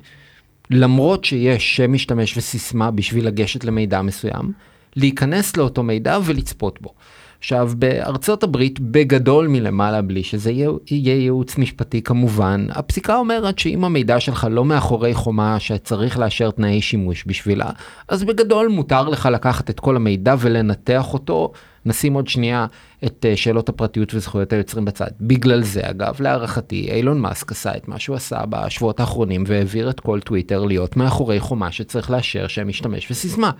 למרות שיש שם משתמש וסיסמה בשביל לגשת למידע מסוים, להיכנס לאותו מידע ולצפות בו. עכשיו, בארצות הברית, בגדול מלמעלה, בלי שזה יהיה, ייעוץ משפטי כמובן, הפסיקה אומרת שאם המידע שלך לא מאחורי חומה שצריך לאשר תנאי שימוש בשבילה, אז בגדול מותר לך לקחת את כל המידע ולנתח אותו. נשים עוד שנייה את אה, שאלות הפרטיות וזכויות היוצרים בצד. בגלל זה, אגב, להערכתי, אילון מאסק עשה את מה שהוא עשה בשבועות האחרונים והעביר את כל טוויטר להיות מאחורי חומה שצריך לאשר שם משתמש וסיסמה.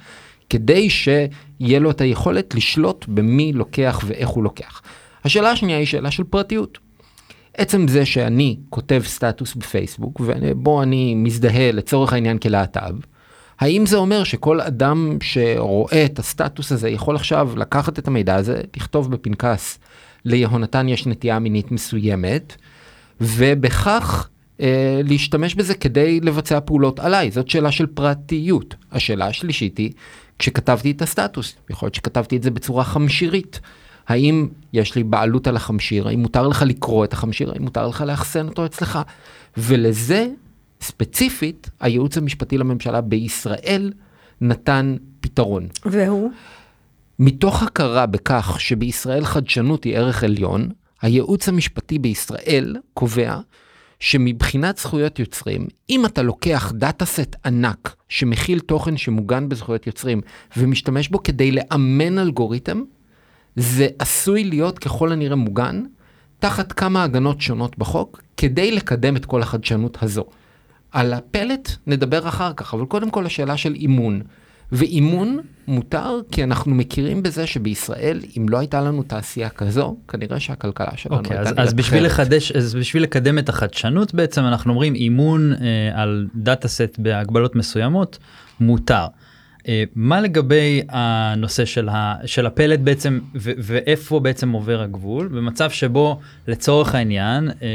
כדי שיהיה לו את היכולת לשלוט במי לוקח ואיך הוא לוקח. השאלה השנייה היא שאלה של פרטיות. עצם זה שאני כותב סטטוס בפייסבוק ובו אני מזדהה לצורך העניין כלהט"ב, האם זה אומר שכל אדם שרואה את הסטטוס הזה יכול עכשיו לקחת את המידע הזה, לכתוב בפנקס ליהונתן יש נטייה מינית מסוימת, ובכך אה, להשתמש בזה כדי לבצע פעולות עליי? זאת שאלה של פרטיות. השאלה השלישית היא, כשכתבתי את הסטטוס, יכול להיות שכתבתי את זה בצורה חמשירית. האם יש לי בעלות על החמשיר? האם מותר לך לקרוא את החמשיר? האם מותר לך לאחסן אותו אצלך? ולזה, ספציפית, הייעוץ המשפטי לממשלה בישראל נתן פתרון. והוא? מתוך הכרה בכך שבישראל חדשנות היא ערך עליון, הייעוץ המשפטי בישראל קובע שמבחינת זכויות יוצרים, אם אתה לוקח דאטה סט ענק שמכיל תוכן שמוגן בזכויות יוצרים ומשתמש בו כדי לאמן אלגוריתם, זה עשוי להיות ככל הנראה מוגן תחת כמה הגנות שונות בחוק כדי לקדם את כל החדשנות הזו. על הפלט נדבר אחר כך, אבל קודם כל השאלה של אימון. ואימון מותר כי אנחנו מכירים בזה שבישראל, אם לא הייתה לנו תעשייה כזו, כנראה שהכלכלה שלנו אוקיי, הייתה אז, אז בשביל. לחדש, אז בשביל לקדם את החדשנות בעצם אנחנו אומרים אימון אה, על דאטה סט בהגבלות מסוימות מותר. אה, מה לגבי הנושא של, ה, של הפלט בעצם ו, ואיפה בעצם עובר הגבול במצב שבו לצורך העניין אה,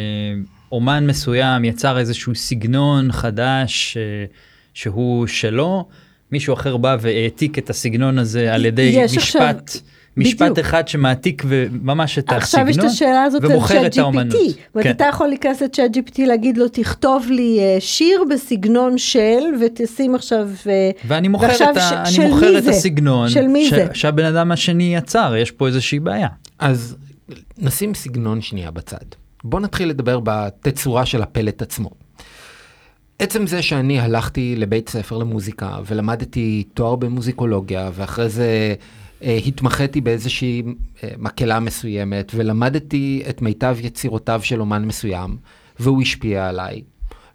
אומן מסוים יצר איזשהו סגנון חדש אה, שהוא שלו מישהו אחר בא והעתיק את הסגנון הזה על ידי משפט. עכשיו- משפט בדיוק. אחד שמעתיק וממש את עכשיו יש את הסגנון השאלה הזאת על צ'אט האומנות. GPT. זאת אומרת, כן. אתה יכול להיכנס לצ'אט GPT, להגיד לו, תכתוב לי אה, שיר בסגנון של, ותשים עכשיו... אה, ואני מוכר, ועכשיו את, ה... ש- אני של מוכר מי את? הסגנון של מי ש... זה? שהבן אדם השני יצר, יש פה איזושהי בעיה. אז נשים סגנון שנייה בצד. בוא נתחיל לדבר בתצורה של הפלט עצמו. עצם זה שאני הלכתי לבית ספר למוזיקה ולמדתי תואר במוזיקולוגיה ואחרי זה אה, התמחיתי באיזושהי אה, מקהלה מסוימת ולמדתי את מיטב יצירותיו של אומן מסוים והוא השפיע עליי.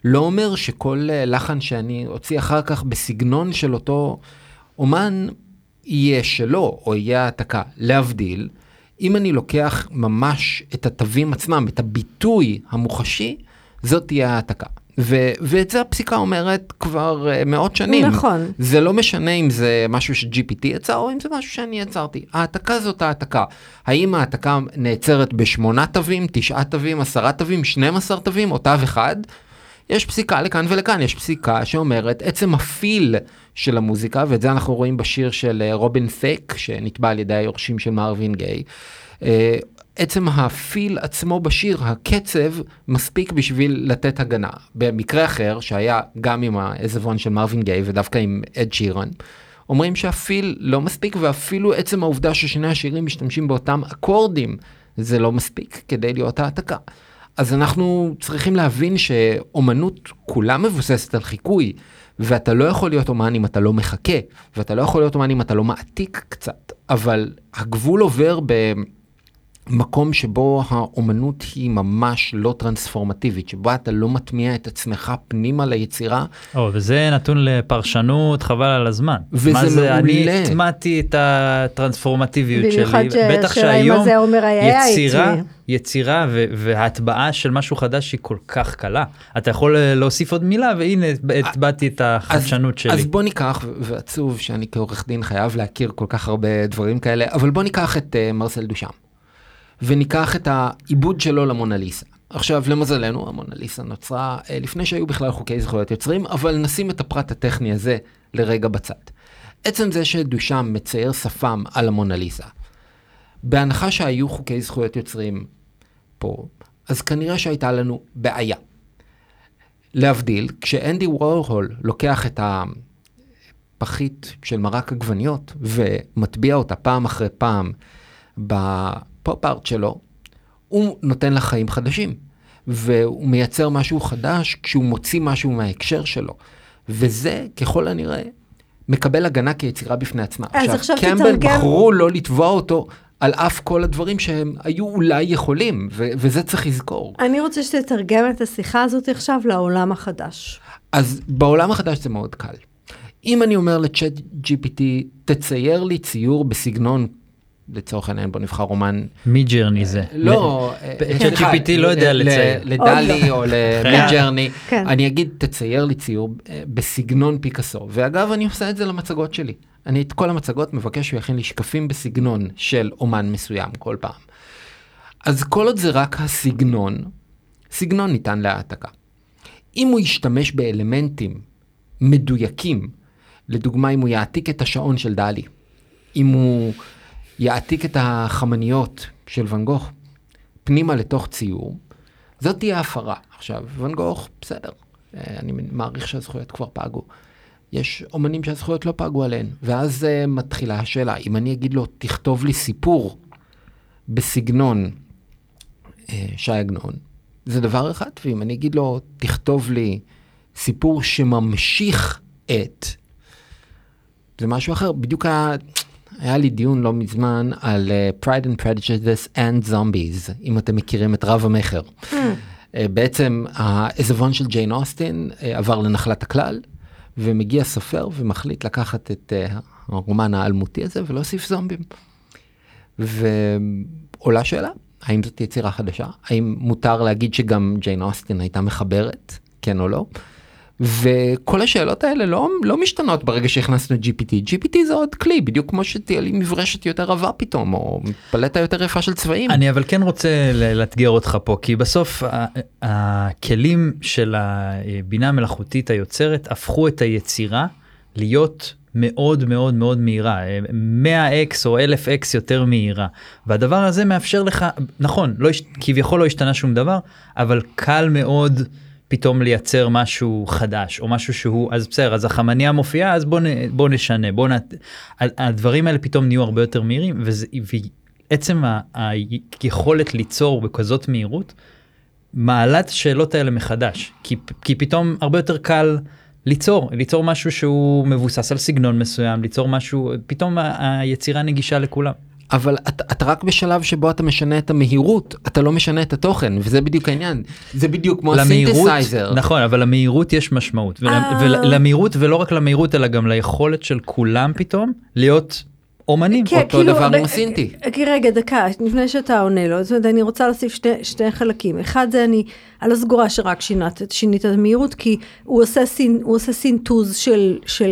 לא אומר שכל אה, לחן שאני אוציא אחר כך בסגנון של אותו אומן יהיה שלו או יהיה העתקה. להבדיל, אם אני לוקח ממש את התווים עצמם, את הביטוי המוחשי, זאת תהיה העתקה. ו- ואת זה הפסיקה אומרת כבר uh, מאות שנים. נכון. זה לא משנה אם זה משהו ש-GPT יצר או אם זה משהו שאני יצרתי. העתקה זאת העתקה. האם העתקה נעצרת בשמונה תווים, תשעה תווים, עשרה תווים, 12 תווים או תו אחד? יש פסיקה לכאן ולכאן, יש פסיקה שאומרת עצם הפיל של המוזיקה, ואת זה אנחנו רואים בשיר של אה, רובין פק, שנתבע על ידי היורשים של מרווין גיי. עצם הפיל עצמו בשיר, הקצב, מספיק בשביל לתת הגנה. במקרה אחר, שהיה גם עם העזבון של מרווין גיי ודווקא עם אד שירן, אומרים שהפיל לא מספיק, ואפילו עצם העובדה ששני השירים משתמשים באותם אקורדים, זה לא מספיק כדי להיות העתקה. אז אנחנו צריכים להבין שאומנות כולה מבוססת על חיקוי, ואתה לא יכול להיות אומן אם אתה לא מחכה, ואתה לא יכול להיות אומן אם אתה לא מעתיק קצת, אבל הגבול עובר במקום שבו האומנות היא ממש לא טרנספורמטיבית, שבה אתה לא מטמיע את עצמך פנימה ליצירה. או, וזה נתון לפרשנות חבל על הזמן. וזה מה זה, מעולה. אני הטמעתי את הטרנספורמטיביות שלי. במיוחד בטח שהיום זה אומר היה יצירה. יצירה ו- וההטבעה של משהו חדש היא כל כך קלה. אתה יכול אה, להוסיף עוד מילה והנה הטבעתי את החדשנות שלי. אז בוא ניקח, ו- ועצוב שאני כעורך דין חייב להכיר כל כך הרבה דברים כאלה, אבל בוא ניקח את uh, מרסל דושם, וניקח את העיבוד שלו למונליסה. עכשיו, למזלנו, המונליסה נוצרה uh, לפני שהיו בכלל חוקי זכויות יוצרים, אבל נשים את הפרט הטכני הזה לרגע בצד. עצם זה שדושם מצייר שפם על המונליסה, בהנחה שהיו חוקי זכויות יוצרים פה, אז כנראה שהייתה לנו בעיה. להבדיל, כשאנדי וורהול לוקח את הפחית של מרק עגבניות ומטביע אותה פעם אחרי פעם ארט שלו, הוא נותן לה חיים חדשים. והוא מייצר משהו חדש כשהוא מוציא משהו מההקשר שלו. וזה, ככל הנראה, מקבל הגנה כיצירה בפני עצמה. אז עכשיו קמבל תתרגם- בחרו לא לתבוע אותו על אף כל הדברים שהם היו אולי יכולים, ו- וזה צריך לזכור. אני רוצה שתתרגם את השיחה הזאת עכשיו לעולם החדש. אז בעולם החדש זה מאוד קל. אם אני אומר לצ'אט GPT, תצייר לי ציור בסגנון, לצורך העניין בוא נבחר רומן, מי ג'רני זה? לא, אה, צ'אט סליחה, GPT לא יודע לצייר. לדלי או למידג'רני, כן. אני אגיד תצייר לי ציור אה, בסגנון פיקאסו, ואגב אני עושה את זה למצגות שלי. אני את כל המצגות מבקש שהוא יכין לי שקפים בסגנון של אומן מסוים כל פעם. אז כל עוד זה רק הסגנון, סגנון ניתן להעתקה. אם הוא ישתמש באלמנטים מדויקים, לדוגמה אם הוא יעתיק את השעון של דלי, אם הוא יעתיק את החמניות של ואן גוך פנימה לתוך ציור, זאת תהיה הפרה. עכשיו, ואן גוך, בסדר, אה, אני מעריך שהזכויות כבר פגו. יש אומנים שהזכויות לא פגו עליהן, ואז uh, מתחילה השאלה, אם אני אגיד לו, תכתוב לי סיפור בסגנון uh, ש"י עגנון, זה דבר אחד, ואם אני אגיד לו, תכתוב לי סיפור שממשיך את, זה משהו אחר. בדיוק היה, היה לי דיון לא מזמן על uh, Pride and Prejudice and Zombies, אם אתם מכירים את רב המכר. uh, בעצם העזבון של ג'יין אוסטין uh, עבר לנחלת הכלל, ומגיע סופר ומחליט לקחת את uh, הרומן האלמותי הזה ולהוסיף זומבים. ועולה שאלה, האם זאת יצירה חדשה? האם מותר להגיד שגם ג'יין אוסטין הייתה מחברת, כן או לא? וכל השאלות האלה לא, לא משתנות ברגע שהכנסנו GPT. GPT זה עוד כלי, בדיוק כמו שתהיה לי מברשת יותר עבה פתאום, או פלטה יותר יפה של צבעים. אני אבל כן רוצה לאתגר אותך פה כי בסוף הכלים של הבינה המלאכותית היוצרת הפכו את היצירה להיות מאוד מאוד מאוד מהירה 100x או 1000x יותר מהירה והדבר הזה מאפשר לך נכון לא כביכול לא השתנה שום דבר אבל קל מאוד. פתאום לייצר משהו חדש או משהו שהוא אז בסדר אז החמניה מופיעה אז בוא, נ, בוא נשנה בוא נ... הדברים האלה פתאום נהיו הרבה יותר מהירים וזה, ועצם ה- היכולת ליצור בכזאת מהירות מעלה את השאלות האלה מחדש כי, כי פתאום הרבה יותר קל ליצור ליצור משהו שהוא מבוסס על סגנון מסוים ליצור משהו פתאום היצירה נגישה לכולם. אבל אתה, אתה רק בשלב שבו אתה משנה את המהירות, אתה לא משנה את התוכן, וזה בדיוק העניין. זה בדיוק כמו המהירות הסינתסייזר. נכון אבל למהירות יש משמעות ול- אה. ולמהירות ולא רק למהירות אלא גם ליכולת של כולם פתאום להיות אומנים. כן, אותו כאילו, דבר הסינטי. אה, רגע, דקה, לפני שאתה עונה לו, זאת אומרת, אני רוצה להוסיף שני, שני חלקים. אחד זה אני, אני לא סגורה שרק שינת, שינית את המהירות, כי הוא עושה, סין, הוא עושה סינטוז של, של,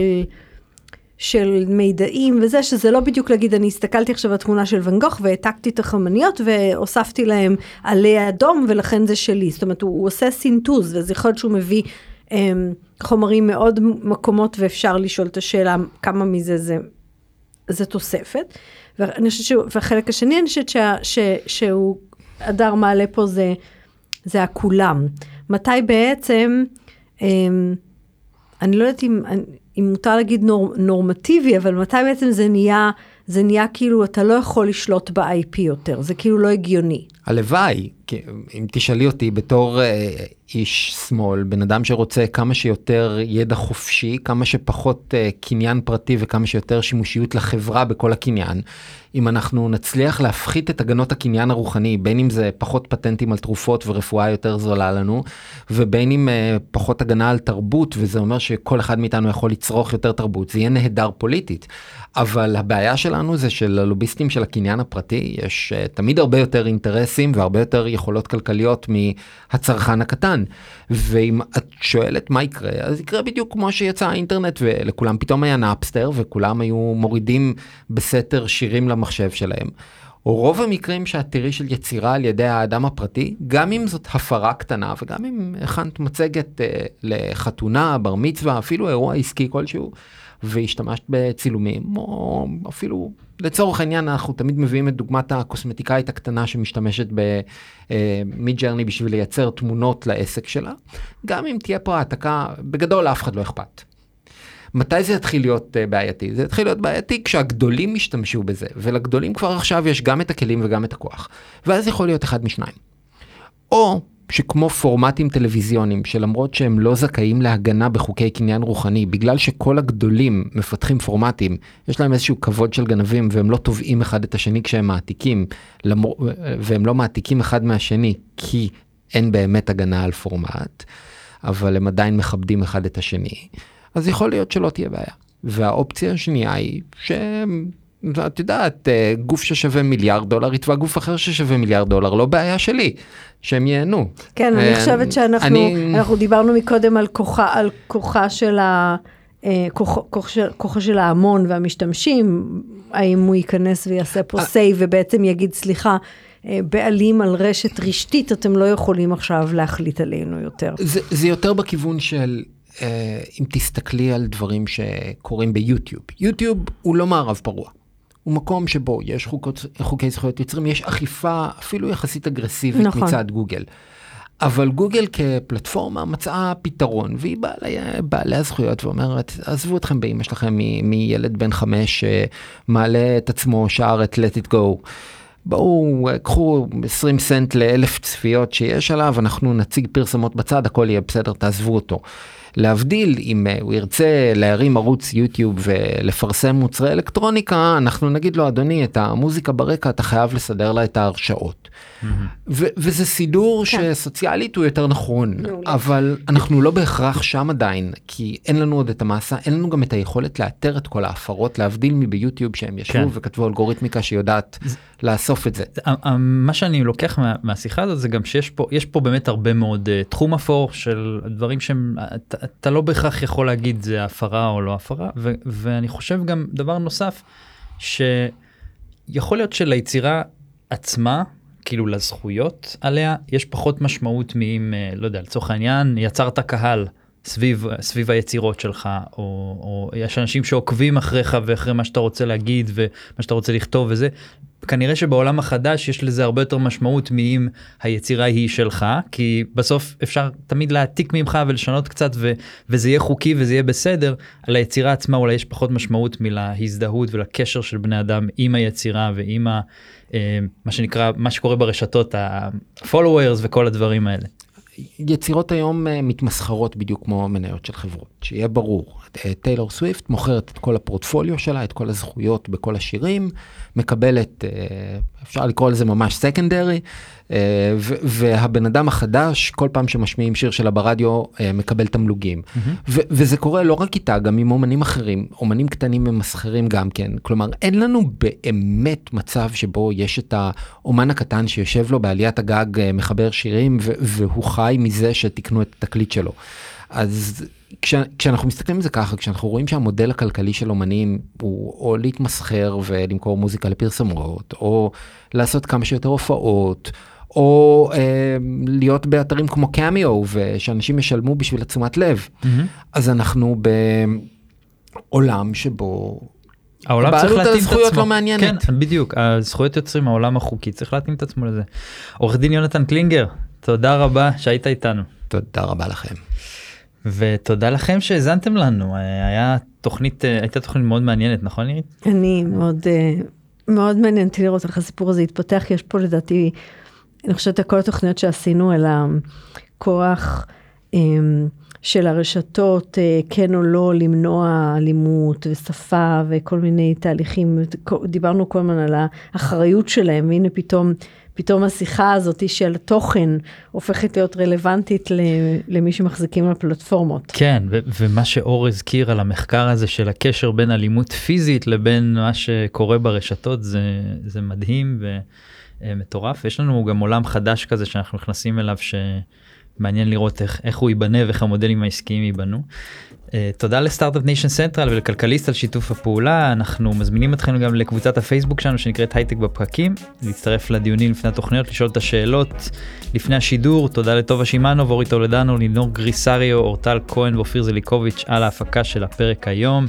של מידעים וזה, שזה לא בדיוק להגיד, אני הסתכלתי עכשיו על תמונה של ואן גוך והעתקתי את החמניות והוספתי להם עלי אדום ולכן זה שלי. זאת אומרת, הוא, הוא עושה סינטוז, וזה יכול להיות שהוא מביא אמ, חומרים מאוד מקומות ואפשר לשאול את השאלה כמה מזה זה זה תוספת. ואני חושבת שהוא, והחלק השני, אני חושבת שה, ש, שהוא, הדר מעלה פה זה, זה הכולם. מתי בעצם, אמ, אני לא יודעת אם, אם מותר להגיד נור, נורמטיבי, אבל מתי בעצם זה נהיה, זה נהיה כאילו, אתה לא יכול לשלוט ב-IP יותר, זה כאילו לא הגיוני. הלוואי, אם תשאלי אותי בתור אה, איש שמאל, בן אדם שרוצה כמה שיותר ידע חופשי, כמה שפחות אה, קניין פרטי וכמה שיותר שימושיות לחברה בכל הקניין, אם אנחנו נצליח להפחית את הגנות הקניין הרוחני, בין אם זה פחות פטנטים על תרופות ורפואה יותר זולה לנו, ובין אם אה, פחות הגנה על תרבות, וזה אומר שכל אחד מאיתנו יכול לצרוך יותר תרבות, זה יהיה נהדר פוליטית. אבל הבעיה שלנו זה שללוביסטים של הקניין הפרטי יש אה, תמיד הרבה יותר אינטרסים והרבה יותר יכולות כלכליות מהצרכן הקטן. ואם את שואלת מה יקרה, אז יקרה בדיוק כמו שיצא האינטרנט ולכולם פתאום היה נאפסטר וכולם היו מורידים בסתר שירים למחשב שלהם. רוב המקרים שאת תראי של יצירה על ידי האדם הפרטי, גם אם זאת הפרה קטנה וגם אם הכנת מצגת אה, לחתונה, בר מצווה, אפילו אירוע עסקי כלשהו, והשתמשת בצילומים, או אפילו לצורך העניין אנחנו תמיד מביאים את דוגמת הקוסמטיקאית הקטנה שמשתמשת במיד ג'רני בשביל לייצר תמונות לעסק שלה, גם אם תהיה פה העתקה, בגדול לאף אחד לא אכפת. מתי זה יתחיל להיות uh, בעייתי? זה יתחיל להיות בעייתי כשהגדולים ישתמשו בזה, ולגדולים כבר עכשיו יש גם את הכלים וגם את הכוח, ואז יכול להיות אחד משניים. או שכמו פורמטים טלוויזיוניים שלמרות שהם לא זכאים להגנה בחוקי קניין רוחני בגלל שכל הגדולים מפתחים פורמטים יש להם איזשהו כבוד של גנבים והם לא תובעים אחד את השני כשהם מעתיקים למור... והם לא מעתיקים אחד מהשני כי אין באמת הגנה על פורמט אבל הם עדיין מכבדים אחד את השני אז יכול להיות שלא תהיה בעיה. והאופציה השנייה היא שהם ואת יודעת, גוף ששווה מיליארד דולר יתבע גוף אחר ששווה מיליארד דולר, לא בעיה שלי, שהם ייהנו. כן, אני חושבת שאנחנו אני... אנחנו דיברנו מקודם על כוחה, על כוחה של ה... כוחו, כוח של, כוחו של ההמון והמשתמשים, האם הוא ייכנס ויעשה פה save ובעצם יגיד סליחה, בעלים על רשת רשתית, אתם לא יכולים עכשיו להחליט עלינו יותר. זה, זה יותר בכיוון של אם תסתכלי על דברים שקורים ביוטיוב, יוטיוב הוא לא מערב פרוע. הוא מקום שבו יש חוקות, חוקי זכויות יוצרים, יש אכיפה אפילו יחסית אגרסיבית נכון. מצד גוגל. אבל גוגל כפלטפורמה מצאה פתרון, והיא בעלי, בעלי הזכויות ואומרת, עזבו אתכם באמא שלכם מילד בן חמש שמעלה את עצמו, שר את let it go. בואו, קחו 20 סנט לאלף צפיות שיש עליו, אנחנו נציג פרסמות בצד, הכל יהיה בסדר, תעזבו אותו. להבדיל אם הוא ירצה להרים ערוץ יוטיוב ולפרסם מוצרי אלקטרוניקה אנחנו נגיד לו אדוני את המוזיקה ברקע אתה חייב לסדר לה את ההרשאות. Mm-hmm. ו- וזה סידור כן. שסוציאלית הוא יותר נכון אבל אנחנו לא בהכרח שם עדיין כי אין לנו עוד את המסה אין לנו גם את היכולת לאתר את כל ההפרות להבדיל מביוטיוב שהם ישבו כן. וכתבו אלגוריתמיקה שיודעת זה... לאסוף את זה. מה שאני לוקח מה, מהשיחה הזאת זה גם שיש פה יש פה באמת הרבה מאוד uh, תחום אפור של דברים שהם. אתה לא בהכרח יכול להגיד זה הפרה או לא הפרה ו- ואני חושב גם דבר נוסף שיכול להיות שליצירה עצמה כאילו לזכויות עליה יש פחות משמעות מאם לא יודע לצורך העניין יצרת קהל סביב סביב היצירות שלך או, או יש אנשים שעוקבים אחריך ואחרי מה שאתה רוצה להגיד ומה שאתה רוצה לכתוב וזה כנראה שבעולם החדש יש לזה הרבה יותר משמעות מאם היצירה היא שלך כי בסוף אפשר תמיד להעתיק ממך ולשנות קצת ו, וזה יהיה חוקי וזה יהיה בסדר על היצירה עצמה אולי יש פחות משמעות מלהזדהות ולקשר של בני אדם עם היצירה ועם ה, אה, מה שנקרא מה שקורה ברשתות ה-followers וכל הדברים האלה. יצירות היום מתמסחרות בדיוק כמו מניות של חברות, שיהיה ברור. טיילור סוויפט מוכרת את כל הפורטפוליו שלה, את כל הזכויות בכל השירים, מקבלת, אפשר לקרוא לזה ממש סקנדרי, אה, והבן אדם החדש, כל פעם שמשמיעים שיר שלה ברדיו, אה, מקבל תמלוגים. וזה קורה לא רק איתה, גם עם אומנים אחרים, אומנים קטנים ומסחרים גם כן. כלומר, אין לנו באמת מצב שבו יש את האומן הקטן שיושב לו בעליית הגג, אה, מחבר שירים, והוא חי מזה שתיקנו את התקליט שלו. אז כש, כשאנחנו מסתכלים על זה ככה, כשאנחנו רואים שהמודל הכלכלי של אומנים הוא או להתמסחר ולמכור מוזיקה לפרסמות, או לעשות כמה שיותר הופעות, או אה, להיות באתרים כמו קמיו ושאנשים ישלמו בשביל התשומת לב, אז אנחנו בעולם שבו העולם צריך על להתאים את הזכויות עצמו. לא מעניינת. כן, בדיוק, הזכויות יוצרים, העולם החוקי צריך להתאים את עצמו לזה. עורך דין יונתן קלינגר, תודה רבה שהיית איתנו. תודה רבה לכם. ותודה לכם שהאזנתם לנו, אה, היה תוכנית, אה, הייתה תוכנית מאוד מעניינת, נכון נירית? אני מאוד, אה, מאוד מעניין אותי לראות איך הסיפור הזה יתפתח, כי יש פה לדעתי, אני חושבת כל התוכניות שעשינו על הכוח אה, של הרשתות, אה, כן או לא, למנוע אלימות ושפה וכל מיני תהליכים, דיברנו כל הזמן על האחריות שלהם, והנה פתאום, פתאום השיחה הזאת של תוכן הופכת להיות רלוונטית למי שמחזיקים על פלטפורמות. כן, ו- ומה שאור הזכיר על המחקר הזה של הקשר בין אלימות פיזית לבין מה שקורה ברשתות זה, זה מדהים ומטורף. יש לנו גם עולם חדש כזה שאנחנו נכנסים אליו שמעניין לראות איך, איך הוא ייבנה ואיך המודלים העסקיים ייבנו. אה, תודה ל Start-Up Nation Central ולכלכליסט על שיתוף הפעולה אנחנו מזמינים אתכם גם לקבוצת הפייסבוק שלנו שנקראת הייטק בפרקים להצטרף לדיונים לפני התוכניות לשאול את השאלות לפני השידור תודה לטובה שמאנוב אורי טולדנו לינור גריסריו אורטל כהן ואופיר זליקוביץ' על ההפקה של הפרק היום.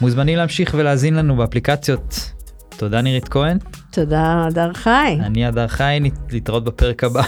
מוזמנים להמשיך ולהאזין לנו באפליקציות. תודה נירית כהן תודה, הדר חי. אני הדר חי להתראות בפרק הבא.